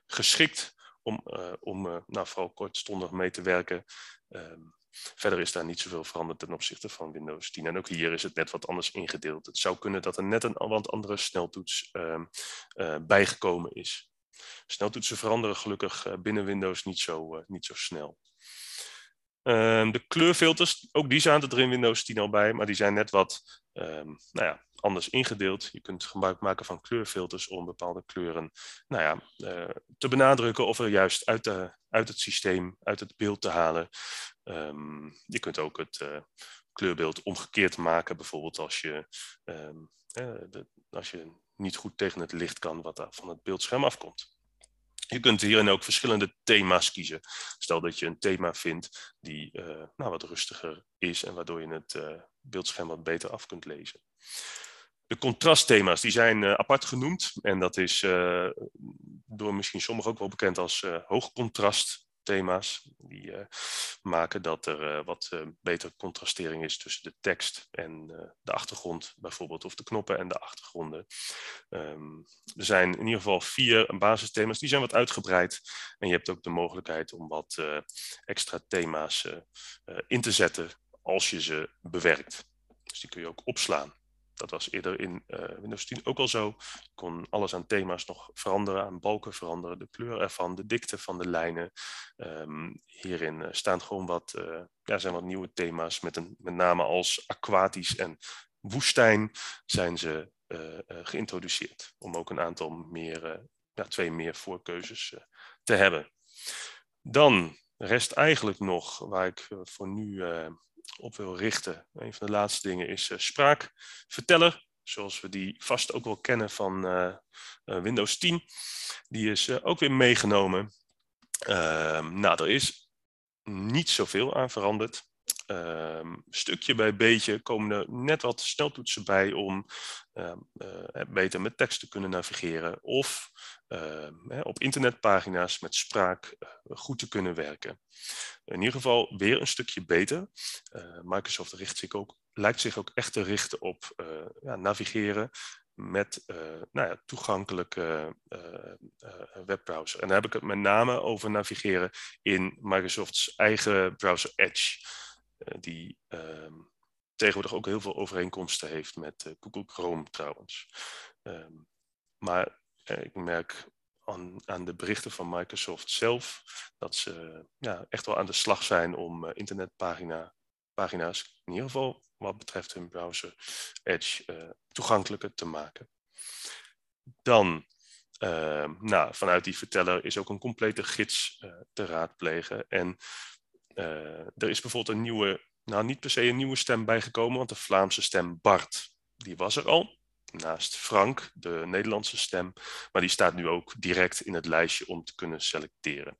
geschikt om, uh, om nou, vooral kortstondig mee te werken. Um, verder is daar niet zoveel veranderd ten opzichte van Windows 10. En ook hier is het net wat anders ingedeeld. Het zou kunnen dat er net een wat andere sneltoets uh, bijgekomen is. Sneltoetsen veranderen gelukkig eh, binnen Windows niet zo, uh, niet zo snel. Um, de kleurfilters, ook die zaten er in Windows 10 al bij, maar die zijn net wat um, nou ja, anders ingedeeld. Je kunt gebruik maken van kleurfilters om bepaalde kleuren nou ja, uh, te benadrukken of er juist uit, de, uit het systeem, uit het beeld te halen. Um, je kunt ook het kleurbeeld omgekeerd maken, bijvoorbeeld als je, als je niet goed tegen het licht kan wat van het beeldscherm afkomt. Je kunt hierin ook verschillende thema's kiezen. Stel dat je een thema vindt die nou, wat rustiger is en waardoor je het beeldscherm wat beter af kunt lezen. De contrastthema's die zijn apart genoemd en dat is door misschien sommigen ook wel bekend als hoogcontrast thema's. Die uh, maken dat er uh, wat uh, betere contrastering is tussen de tekst en de achtergrond, bijvoorbeeld, of de knoppen en de achtergronden. Um, er zijn in ieder geval vier basisthema's, die zijn wat uitgebreid. En je hebt ook de mogelijkheid om wat extra thema's in te zetten als je ze bewerkt. Dus die kun je ook opslaan. Dat was eerder in uh, Windows 10 ook al zo. Je kon alles aan thema's nog veranderen, aan balken veranderen, de kleur ervan, de dikte van de lijnen. Um, hierin uh, staan gewoon wat, uh, ja, zijn wat nieuwe thema's, met, een, met name als aquatisch en woestijn zijn ze geïntroduceerd. Om ook een aantal meer, ja, twee meer voorkeuzes te hebben. Dan rest eigenlijk nog, waar ik voor nu op wil richten. Een van de laatste dingen is uh, spraakverteller, zoals we die vast ook wel kennen van uh, Windows 10. Die is ook weer meegenomen. Ehm, nou, er is niet zoveel aan veranderd. Ehm, stukje bij beetje komen er net wat sneltoetsen bij om uh, beter met tekst te kunnen navigeren of op internetpagina's met spraak eh, goed te kunnen werken. In ieder geval weer een stukje beter. Eh, Microsoft richt zich ook, lijkt zich ook echt te richten op ja, navigeren met nou ja, toegankelijke webbrowser. En dan heb ik het met name over navigeren in Microsoft's eigen browser Edge. Eh, die ehm, tegenwoordig ook heel veel overeenkomsten heeft met eh, Google Chrome trouwens. Ehm, maar eh, ik merk aan, aan, de berichten van Microsoft zelf dat ze ja, echt wel aan de slag zijn om internetpagina's, in ieder geval wat betreft hun browser Edge, toegankelijker te maken. Dan, nou, vanuit die verteller is ook een complete gids te raadplegen. En er is bijvoorbeeld een nieuwe, nou niet per se een nieuwe stem bijgekomen, want de Vlaamse stem Bart, die was er al. Naast Frank, de Nederlandse stem, maar die staat nu ook direct in het lijstje om te kunnen selecteren.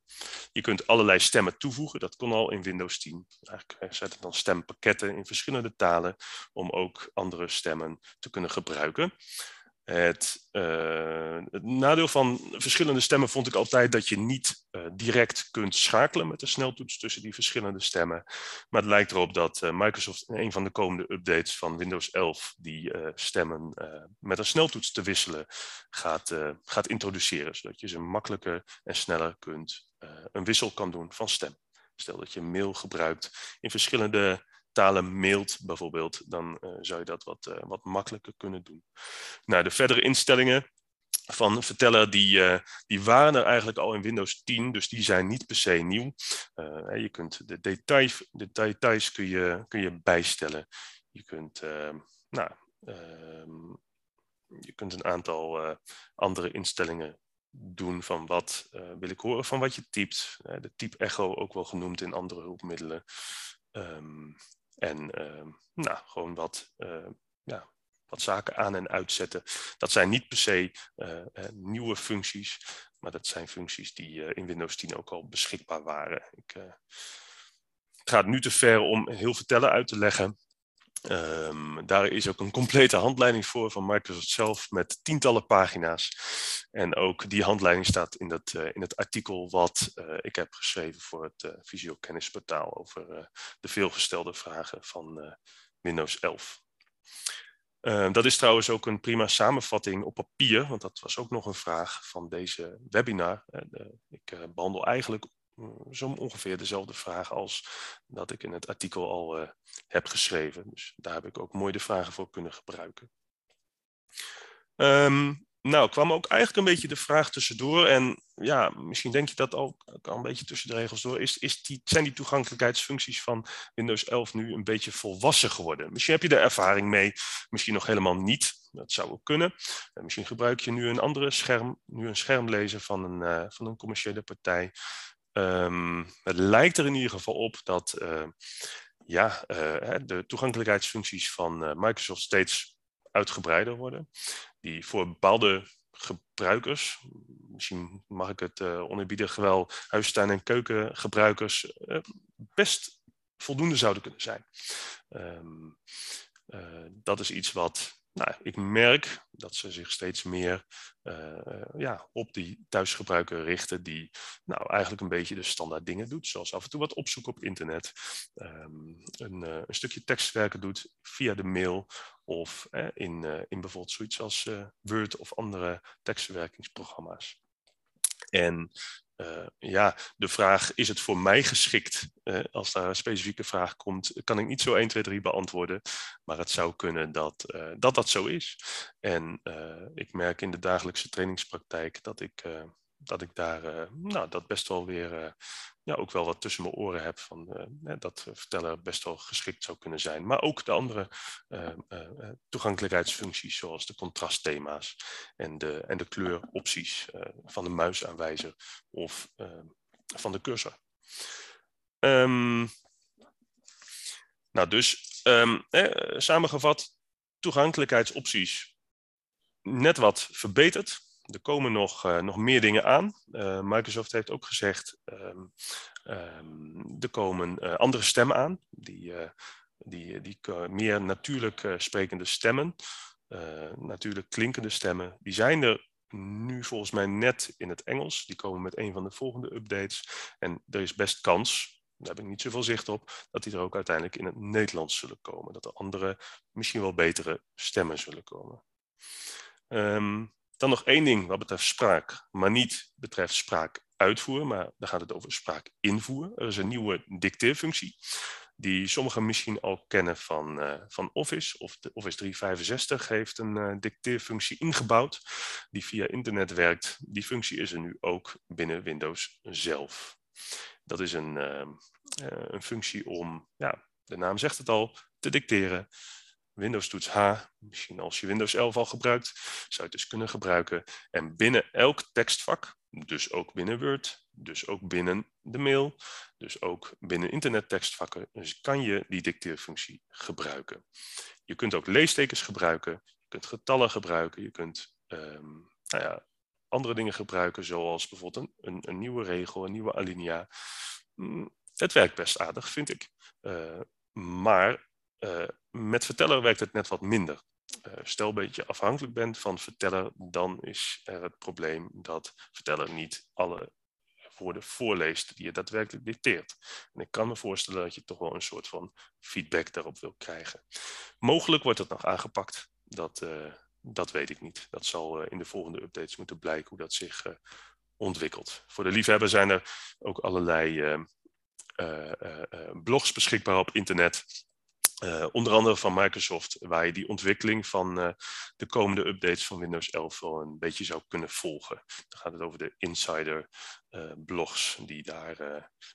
Je kunt allerlei stemmen toevoegen, dat kon al in Windows 10. Eigenlijk zetten dan stempakketten in verschillende talen om ook andere stemmen te kunnen gebruiken. Het, uh, het, nadeel van verschillende stemmen vond ik altijd dat je niet uh, direct kunt schakelen met de sneltoets tussen die verschillende stemmen. Maar het lijkt erop dat uh, Microsoft in een van de komende updates van Windows 11 die stemmen met een sneltoets te wisselen gaat, gaat introduceren. Zodat je ze makkelijker en sneller kunt, een wissel kan doen van stem. Stel dat je mail gebruikt in verschillende talen mailt bijvoorbeeld, dan uh, zou je dat wat, uh, wat makkelijker kunnen doen. Nou, de verdere instellingen van verteller, die, uh, die waren er eigenlijk al in Windows 10, dus die zijn niet per se nieuw. je kunt de details, de details kun je, kun je bijstellen. Je kunt, ehm, nou, ehm, je kunt een aantal andere instellingen doen van wat wil ik horen van wat je typt. de type echo ook wel genoemd in andere hulpmiddelen. Um, en uh, nou, gewoon wat, uh, ja, wat zaken aan en uitzetten. Dat zijn niet per se uh, nieuwe functies, maar dat zijn functies die in Windows 10 ook al beschikbaar waren. Ik, het gaat nu te ver om heel vertellen uit te leggen. Um, daar is ook een complete handleiding voor van Microsoft zelf met tientallen pagina's. En ook die handleiding staat in, dat, uh, in het artikel wat uh, ik heb geschreven voor het uh, Visio Kennisportaal over de veelgestelde vragen van Windows 11. Ehm, dat is trouwens ook een prima samenvatting op papier, want dat was ook nog een vraag van deze webinar. ik behandel eigenlijk zo ongeveer dezelfde vraag als dat ik in het artikel al uh, heb geschreven. Dus daar heb ik ook mooi de vragen voor kunnen gebruiken. Um, nou, kwam ook eigenlijk een beetje de vraag tussendoor. En ja, misschien denk je dat ook, al een beetje tussen de regels door. Is, is die, zijn die toegankelijkheidsfuncties van Windows 11 nu een beetje volwassen geworden? Misschien heb je er ervaring mee, misschien nog helemaal niet. Dat zou ook kunnen. En misschien gebruik je nu een andere scherm, nu een schermlezer van een, uh, van een commerciële partij. Um, het lijkt er in ieder geval op dat uh, ja, uh, de toegankelijkheidsfuncties van uh, Microsoft steeds uitgebreider worden. Die voor bepaalde gebruikers, misschien mag ik het uh, oneerbiedig wel huistuin- en keukengebruikers, best voldoende zouden kunnen zijn. Ehm, dat is iets wat nou, ik merk dat ze zich steeds meer uh, ja, op die thuisgebruiker richten, die nou, eigenlijk een beetje de standaard dingen doet, zoals af en toe wat opzoeken op internet, um, een, uh, een, stukje tekstwerken doet via de mail of uh, in, in bijvoorbeeld zoiets als Word of andere tekstverwerkingsprogramma's. En uh, ja, de vraag, is het voor mij geschikt? Uh, als daar een specifieke vraag komt, kan ik niet zo 1, 2, 3 beantwoorden. Maar het zou kunnen dat uh, dat, dat zo is. En ik merk in de dagelijkse trainingspraktijk dat ik dat ik daar uh, nou, dat best wel weer uh, ja, ook wel wat tussen mijn oren heb van uh, dat vertellen best wel geschikt zou kunnen zijn. Maar ook de andere toegankelijkheidsfuncties zoals de contrastthema's en de, en de kleuropties van de muisaanwijzer of van de cursor. Um, nou dus, um, samengevat, toegankelijkheidsopties net wat verbeterd er komen nog, uh, nog meer dingen aan. Uh, Microsoft heeft ook gezegd, um, um, er komen uh, andere stemmen aan, die, die, die meer natuurlijk sprekende stemmen, natuurlijk klinkende stemmen, die zijn er nu volgens mij net in het Engels. Die komen met een van de volgende updates. En er is best kans, daar heb ik niet zoveel zicht op, dat die er ook uiteindelijk in het Nederlands zullen komen. Dat er andere, misschien wel betere stemmen zullen komen. Um, dan nog één ding wat betreft spraak, maar niet betreft spraakuitvoer, maar dan gaat het over spraakinvoer. Er is een nieuwe dicteerfunctie, die sommigen misschien al kennen van, uh, van Office. Of Office 365 heeft een uh, dicteerfunctie ingebouwd, die via internet werkt. Die functie is er nu ook binnen Windows zelf. Dat is een, uh, een functie om, ja, de naam zegt het al, te dicteren Windows toets H, misschien als je Windows 11 al gebruikt, zou je het dus kunnen gebruiken. En binnen elk tekstvak, dus ook binnen Word, dus ook binnen de mail, dus ook binnen internettekstvakken, dus kan je die dicteerfunctie gebruiken. Je kunt ook leestekens gebruiken, je kunt getallen gebruiken, je kunt um, nou ja, andere dingen gebruiken, zoals bijvoorbeeld een, een, nieuwe regel, een nieuwe alinea. Mm, het werkt best aardig, vind ik. Uh, maar uh, met verteller werkt het net wat minder. Uh, stel dat je afhankelijk bent van verteller, dan is er het probleem dat verteller niet alle woorden voorleest die je daadwerkelijk dicteert. En ik kan me voorstellen dat je toch wel een soort van feedback daarop wil krijgen. Mogelijk wordt het nog aangepakt, dat, uh, dat weet ik niet. Dat zal in de volgende updates moeten blijken hoe dat zich ontwikkelt. Voor de liefhebber zijn er ook allerlei blogs beschikbaar op internet uh, onder andere van Microsoft, waar je die ontwikkeling van uh, de komende updates van Windows 11 wel een beetje zou kunnen volgen. Dan gaat het over de insider uh, blogs, die daar,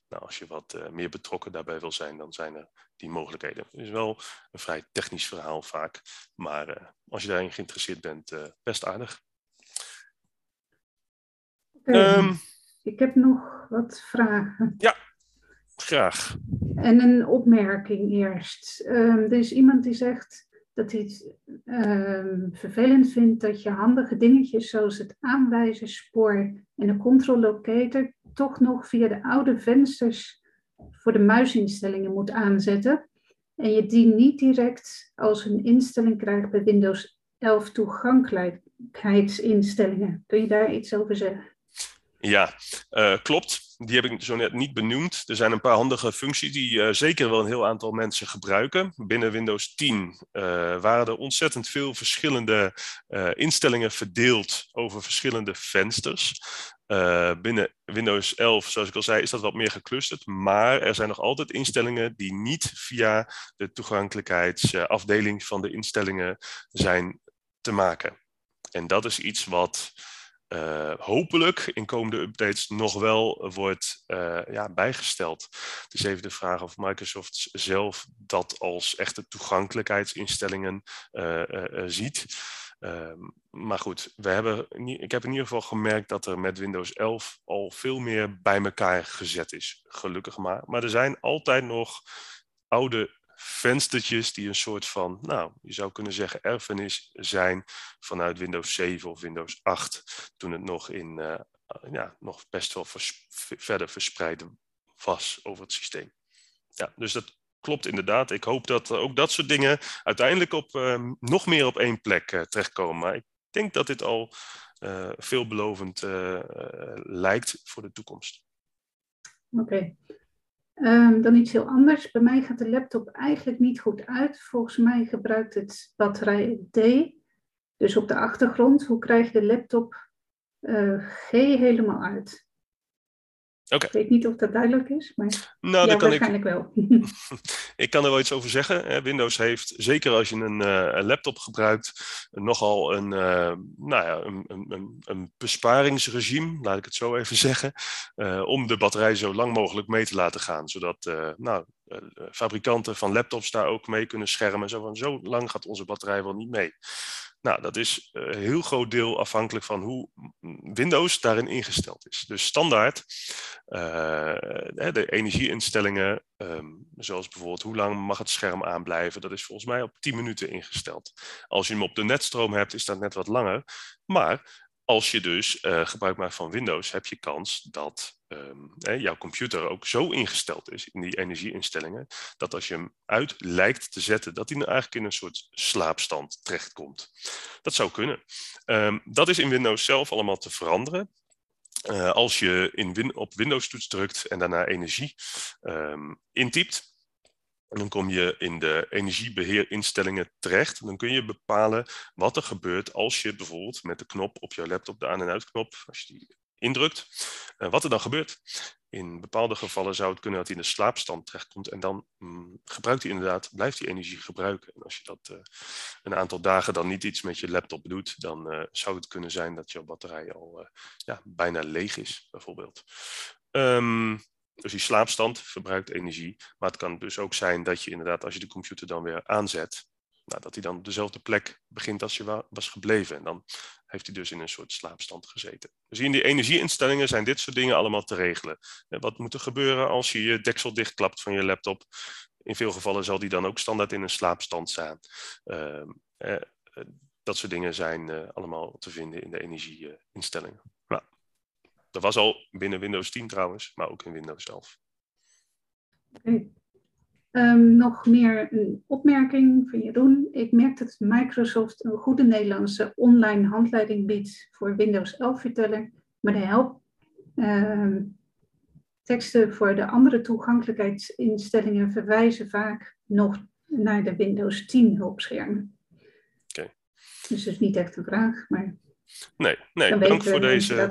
nou, als je wat meer betrokken daarbij wil zijn, dan zijn er die mogelijkheden. Het is wel een vrij technisch verhaal vaak, maar als je daarin geïnteresseerd bent, best aardig. Okay. Um, Ik heb nog wat vragen. Ja, Graag. En een opmerking eerst. Um, er is iemand die zegt dat hij het um, vervelend vindt dat je handige dingetjes zoals het aanwijzerspoor en de control locator toch nog via de oude vensters voor de muisinstellingen moet aanzetten. En je die niet direct als een instelling krijgt bij Windows 11 toegankelijkheidsinstellingen. Kun je daar iets over zeggen? Ja, uh, klopt. Die heb ik zo net niet benoemd. Er zijn een paar handige functies die uh, zeker wel een heel aantal mensen gebruiken. Binnen Windows 10 uh, eh, waren er ontzettend veel verschillende instellingen verdeeld over verschillende vensters. binnen Windows 11, zoals ik al zei, is dat wat meer geclusterd. Maar er zijn nog altijd instellingen die niet via de toegankelijkheidsafdeling van de instellingen zijn te maken. En dat is iets wat uh, hopelijk in komende updates nog wel wordt uh, ja, bijgesteld. Is even de vraag of Microsoft zelf dat als echte toegankelijkheidsinstellingen uh, ziet. Ehm, maar goed, we hebben, ik heb in ieder geval gemerkt dat er met Windows 11 al veel meer bij elkaar gezet is. Gelukkig maar. Maar er zijn altijd nog oude venstertjes die een soort van, nou, je zou kunnen zeggen, erfenis zijn vanuit Windows 7 of Windows 8, toen het nog, in, uh, ja, nog best wel verder verspreid was over het systeem. Ja, dus dat klopt inderdaad. Ik hoop dat ook dat soort dingen uiteindelijk op, uh, nog meer op één plek uh, terechtkomen. Maar ik denk dat dit al uh, veelbelovend lijkt voor de toekomst. Oké. Um, dan iets heel anders. Bij mij gaat de laptop eigenlijk niet goed uit. Volgens mij gebruikt het batterij D. Dus op de achtergrond, hoe krijg je de laptop G helemaal uit? Okay. Ik weet niet of dat duidelijk is, maar nou, ja, kan waarschijnlijk ik, wel. ik kan er wel iets over zeggen. Windows heeft, zeker als je een, uh, een laptop gebruikt, nogal een, uh, nou ja, een, een, een, besparingsregime, laat ik het zo even zeggen, uh, om de batterij zo lang mogelijk mee te laten gaan. Zodat nou, fabrikanten van laptops daar ook mee kunnen schermen. Zo van, zo lang gaat onze batterij wel niet mee. Nou, dat is een heel groot deel afhankelijk van hoe Windows daarin ingesteld is. Dus standaard, uh, de energieinstellingen, um, zoals bijvoorbeeld hoe lang mag het scherm aanblijven, dat is volgens mij op 10 minuten ingesteld. Als je hem op de netstroom hebt, is dat net wat langer. Maar als je dus uh, gebruik maakt van Windows, heb je kans dat um, jouw computer ook zo ingesteld is in die energieinstellingen, dat als je hem uit lijkt te zetten, dat hij eigenlijk in een soort slaapstand terechtkomt. Dat zou kunnen. Um, dat is in Windows zelf allemaal te veranderen. Uh, als je in op Windows-toets drukt en daarna energie um, intypt, en dan kom je in de energiebeheerinstellingen terecht. Dan kun je bepalen wat er gebeurt als je bijvoorbeeld met de knop op je laptop, de aan- en uitknop, als je die indrukt, uh, wat er dan gebeurt. In bepaalde gevallen zou het kunnen dat hij in de slaapstand terechtkomt en dan mm, gebruikt hij inderdaad, blijft hij energie gebruiken. En als je dat uh, een aantal dagen dan niet iets met je laptop doet, dan uh, zou het kunnen zijn dat je batterij al ja, bijna leeg is, bijvoorbeeld. Um, dus die slaapstand verbruikt energie. Maar het kan dus ook zijn dat je inderdaad, als je de computer dan weer aanzet, nou, dat hij dan op dezelfde plek begint als je was gebleven. En dan heeft hij dus in een soort slaapstand gezeten. Dus in die energieinstellingen zijn dit soort dingen allemaal te regelen. Wat moet er gebeuren als je je deksel dichtklapt van je laptop? In veel gevallen zal die dan ook standaard in een slaapstand staan. Uh, eh, dat soort dingen zijn allemaal te vinden in de energieinstellingen. Dat was al binnen Windows 10 trouwens, maar ook in Windows 11. Okay. Um, nog meer een opmerking van Jeroen. Ik merk dat Microsoft een goede Nederlandse online handleiding biedt voor Windows 11 verteller, maar de help uh, teksten voor de andere toegankelijkheidsinstellingen verwijzen vaak nog naar de Windows 10 hulpschermen. Okay. Dus dat is niet echt een vraag, maar Nee, nee dank, voor deze,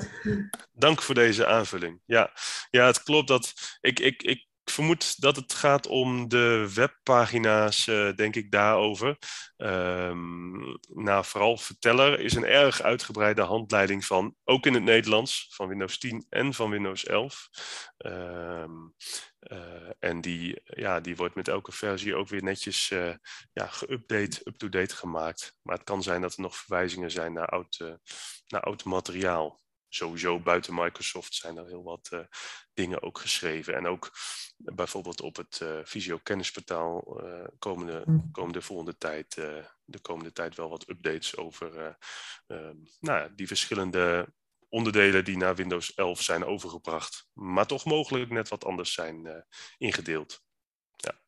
dank voor deze aanvulling. Ja, ja het klopt dat ik, ik, ik vermoed dat het gaat om de webpagina's, uh, denk ik, daarover. Um, vooral Verteller is een erg uitgebreide handleiding van, ook in het Nederlands, van Windows 10 en van Windows 11. Um, uh, en die, ja, die wordt met elke versie ook weer netjes uh, ja, geüpdate, up-to-date gemaakt. Maar het kan zijn dat er nog verwijzingen zijn naar oud, naar oud materiaal. Sowieso buiten Microsoft zijn er heel wat dingen ook geschreven. En ook bijvoorbeeld op het Visio kennisportaal komen, de, komen de volgende tijd, de komende tijd wel wat updates over nou, die verschillende onderdelen die naar Windows 11 zijn overgebracht, maar toch mogelijk net wat anders zijn uh, ingedeeld. Ja.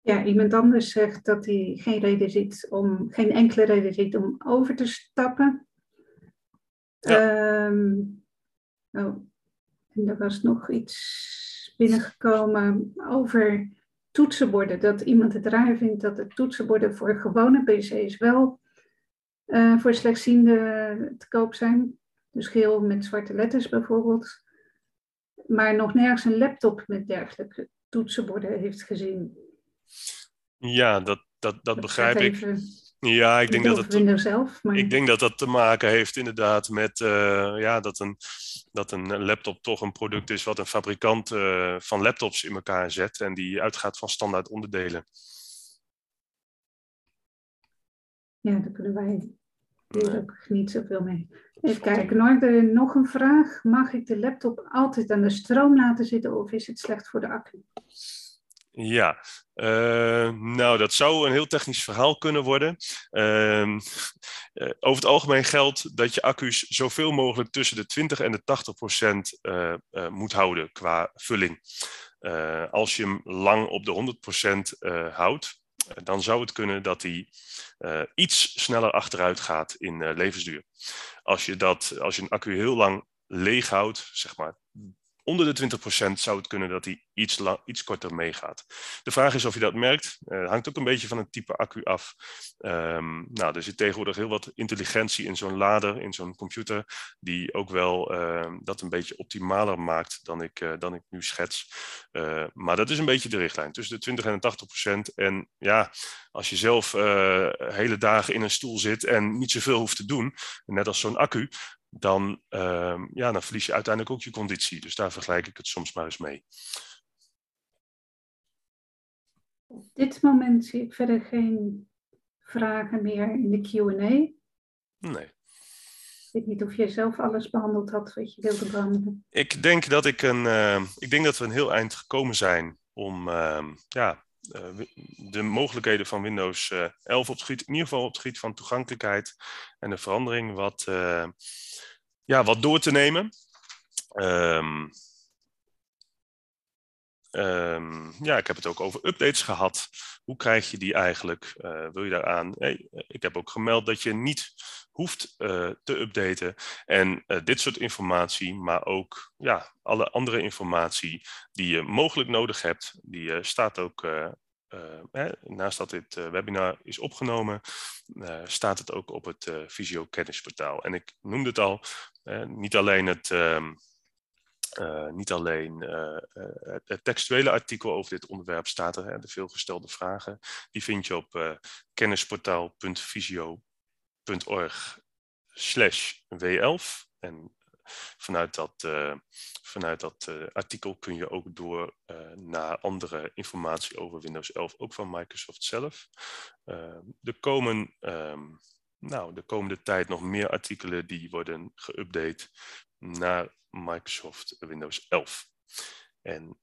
ja, iemand anders zegt dat hij geen reden ziet om, geen enkele reden ziet om over te stappen. Ja. Um, oh, en er was nog iets binnengekomen over toetsenborden. Dat iemand het raar vindt dat de toetsenborden voor gewone PC's wel uh, voor slechtzienden te koop zijn. Dus geel met zwarte letters bijvoorbeeld. Maar nog nergens een laptop met dergelijke toetsenborden heeft gezien. Ja, dat, dat, dat begrijp ik. Ja, ik denk dat het. Windows 11, maar... Ik denk dat dat te maken heeft inderdaad met uh, ja, dat, een, dat een laptop toch een product is wat een fabrikant uh, van laptops in elkaar zet en die uitgaat van standaard onderdelen. Ja, daar kunnen wij ook niet zoveel mee. Even kijken, nog een vraag. Mag ik de laptop altijd aan de stroom laten zitten of is het slecht voor de accu? Ja, uh, nou dat zou een heel technisch verhaal kunnen worden. Uh, over het algemeen geldt dat je accu's zoveel mogelijk tussen de 20 en de 80 procent uh, moet houden qua vulling. als je hem lang op de 100 procent houdt, dan zou het kunnen dat hij iets sneller achteruit gaat in levensduur. Als je, dat, als je een accu heel lang leeg houdt, zeg maar onder de 20% zou het kunnen dat hij iets, lang, iets korter meegaat. De vraag is of je dat merkt. Uh, hangt ook een beetje van het type accu af. Um, nou, er zit tegenwoordig heel wat intelligentie in zo'n lader, in zo'n computer, die ook wel uh, dat een beetje optimaler maakt dan ik, uh, dan ik nu schets. Eh, maar dat is een beetje de richtlijn, tussen de 20 en de 80%. En ja, als je zelf eh, hele dagen in een stoel zit en niet zoveel hoeft te doen, net als zo'n accu, dan, uh, ja, dan verlies je uiteindelijk ook je conditie. Dus daar vergelijk ik het soms maar eens mee. Op dit moment zie ik verder geen vragen meer in de QA. Nee. Ik weet niet of jij zelf alles behandeld had wat je wilde behandelen. Ik denk dat, ik een, uh, ik denk dat we een heel eind gekomen zijn om uh, ja, de mogelijkheden van Windows 11 op het in ieder geval op het gebied van toegankelijkheid en de verandering wat ja, wat door te nemen. Um, um, ja, ik heb het ook over updates gehad. Hoe krijg je die eigenlijk? Uh, wil je daaraan? Hey, ik heb ook gemeld dat je niet hoeft uh, te updaten. En dit soort informatie, maar ook ja, alle andere informatie die je mogelijk nodig hebt, die staat ook naast dat dit webinar is opgenomen, staat het ook op het Visio kennisportaal. En ik noemde het al, niet alleen het, ehm, niet alleen het, het, textuele artikel over dit onderwerp staat er, de veelgestelde vragen, die vind je op kennisportaal.visio.org slash W11. En vanuit dat, vanuit dat artikel kun je ook door naar andere informatie over Windows 11, ook van Microsoft zelf. er komen um, nou, de komende tijd nog meer artikelen die worden geüpdate naar Microsoft Windows 11. En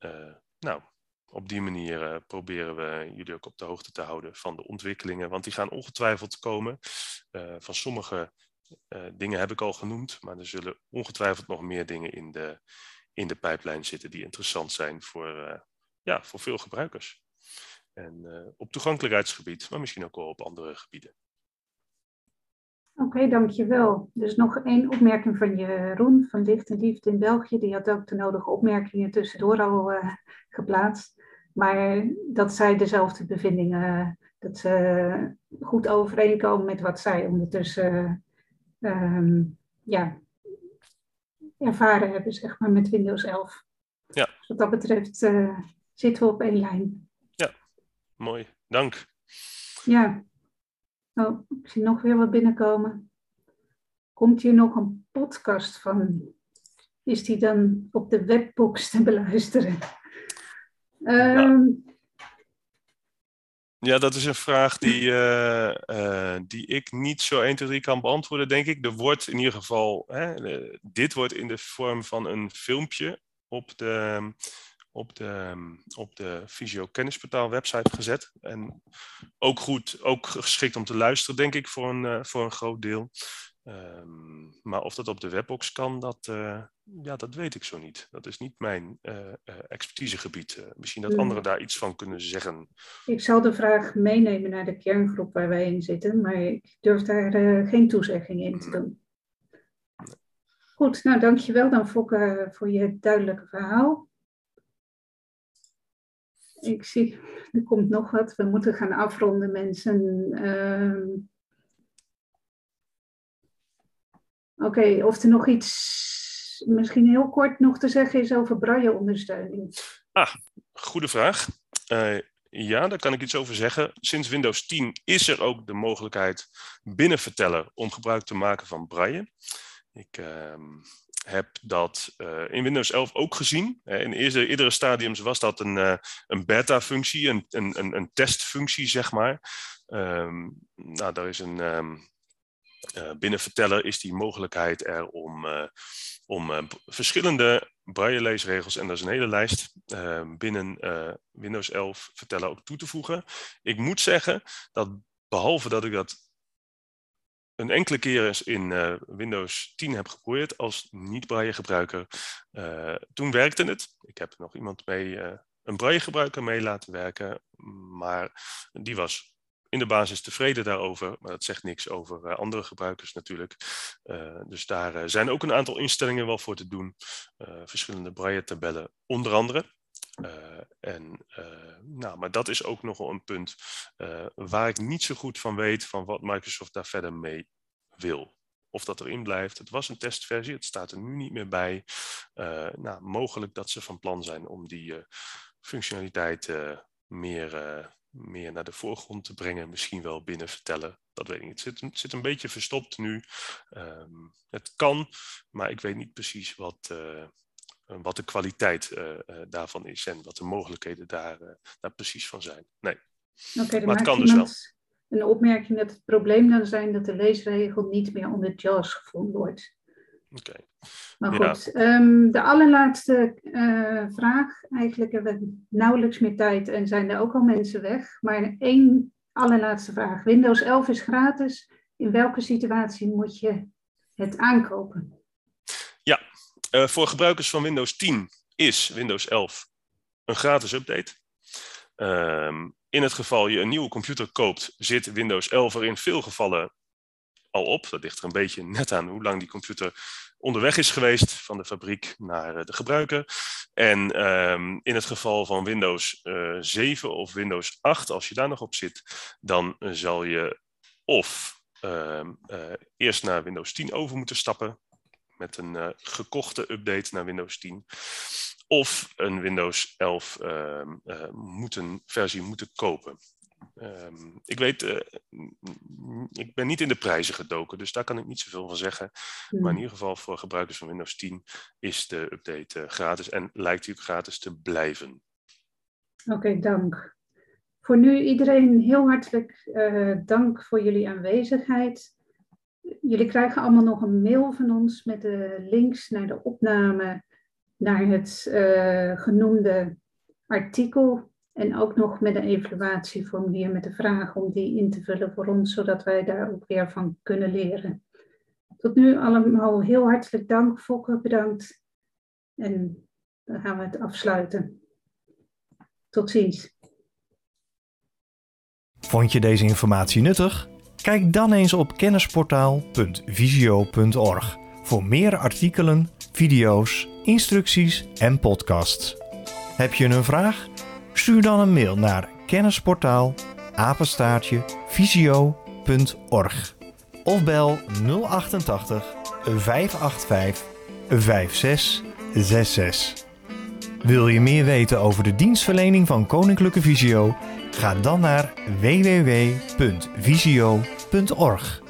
nou, op die manier proberen we jullie ook op de hoogte te houden van de ontwikkelingen, want die gaan ongetwijfeld komen. van sommige dingen heb ik al genoemd, maar er zullen ongetwijfeld nog meer dingen in de, in de pijplijn zitten die interessant zijn voor, ja, voor veel gebruikers. En op toegankelijkheidsgebied, maar misschien ook wel op andere gebieden. Oké, okay, dankjewel. Dus nog één opmerking van Jeroen van Licht en Liefde in België. Die had ook de nodige opmerkingen tussendoor al geplaatst. Maar dat zij dezelfde bevindingen, dat ze goed overeenkomen met wat zij ondertussen um, ja, ervaren hebben, zeg maar, met Windows 11. Ja. Dus wat dat betreft uh, zitten we op één lijn. Ja, mooi. Dank. Ja. Oh, ik zie nog weer wat binnenkomen. Komt hier nog een podcast van? Is die dan op de webbox te beluisteren? Um, ja, dat is een vraag die, uh, uh, die ik niet zo 1, 2, 3 kan beantwoorden, denk ik. Er wordt in ieder geval, hè, dit wordt in de vorm van een filmpje op de, op de, op de Visio Kennisportaal website gezet. En ook goed, ook geschikt om te luisteren, denk ik, voor een, uh, voor een groot deel. Um, maar of dat op de webbox kan, dat, uh, ja, dat weet ik zo niet. Dat is niet mijn uh, uh, expertisegebied. misschien dat anderen daar iets van kunnen zeggen. Ik zal de vraag meenemen naar de kerngroep waar wij in zitten, maar ik durf daar geen toezegging in te doen. Nee. Goed, nou dankjewel dan Fokke voor je duidelijke verhaal. Ik zie, er komt nog wat. We moeten gaan afronden, mensen. Ehm, Oké, of er nog iets misschien heel kort nog te zeggen is over braille-ondersteuning. Ah, goede vraag. Uh, ja, daar kan ik iets over zeggen. Sinds Windows 10 is er ook de mogelijkheid binnen Verteller om gebruik te maken van braille. Ik uh, heb dat uh, in Windows 11 ook gezien. In eerste, eerdere stadiums was dat een, uh, een beta-functie, een, een, een testfunctie, zeg maar. Um, nou, daar is een, um, uh, binnen Verteller is die mogelijkheid er om, om verschillende braille-leesregels, en dat is een hele lijst, uh, binnen Windows 11 vertellen ook toe te voegen. Ik moet zeggen dat behalve dat ik dat een enkele keer eens in uh, Windows 10 heb geprobeerd als niet-braille gebruiker, toen werkte het. Ik heb nog iemand mee, een braille gebruiker mee laten werken, maar die was in de basis tevreden daarover, maar dat zegt niks over andere gebruikers natuurlijk. Dus daar zijn ook een aantal instellingen wel voor te doen. verschillende braille-tabellen onder andere. En, nou, maar dat is ook nogal een punt waar ik niet zo goed van weet van wat Microsoft daar verder mee wil. Of dat erin blijft. Het was een testversie, het staat er nu niet meer bij. nou, mogelijk dat ze van plan zijn om die functionaliteit meer meer naar de voorgrond te brengen, misschien wel binnen vertellen. Dat weet ik niet. Het zit, zit een beetje verstopt nu. Um, het kan, maar ik weet niet precies wat, wat de kwaliteit uh, uh, daarvan is en wat de mogelijkheden daar, daar precies van zijn. Nee. Okay, maar het kan dus wel. Een opmerking dat het probleem dan zijn dat de leesregel niet meer onder JAWS gevonden wordt. Oké. Okay. Maar goed, ja. um, de allerlaatste uh, vraag. Eigenlijk hebben we nauwelijks meer tijd en zijn er ook al mensen weg. Maar één allerlaatste vraag. Windows 11 is gratis. In welke situatie moet je het aankopen? Uh, voor gebruikers van Windows 10 is Windows 11 een gratis update. Um, in het geval je een nieuwe computer koopt, zit Windows 11 er in veel gevallen al op. Dat ligt er een beetje net aan hoe lang die computer onderweg is geweest van de fabriek naar eh, de gebruiker. En um, in het geval van Windows uh, eh, 7 of Windows 8, als je daar nog op zit, dan zal je of uh, eerst naar Windows 10 over moeten stappen met een gekochte update naar Windows 10. Of een Windows 11 ehm, moeten, versie moeten kopen. Um, ik weet, uh, ik ben niet in de prijzen gedoken, dus daar kan ik niet zoveel van zeggen. Mm. Maar in ieder geval voor gebruikers van Windows 10 is de update uh, gratis en lijkt u gratis te blijven. Oké, okay, dank. Voor nu iedereen heel hartelijk uh, dank voor jullie aanwezigheid. Jullie krijgen allemaal nog een mail van ons met de links naar de opname, naar het genoemde artikel en ook nog met een evaluatieformulier met de vraag om die in te vullen voor ons, zodat wij daar ook weer van kunnen leren. Tot nu allemaal heel hartelijk dank. Fokker bedankt. En dan gaan we het afsluiten. Tot ziens. Vond je deze informatie nuttig? Kijk dan eens op kennisportaal.visio.org voor meer artikelen, video's, instructies en podcasts. Heb je een vraag? Stuur dan een mail naar kennisportaal apenstaartje visio.org of bel 088 585 5666. Wil je meer weten over de dienstverlening van Koninklijke Visio? Ga dan naar www.visio.org.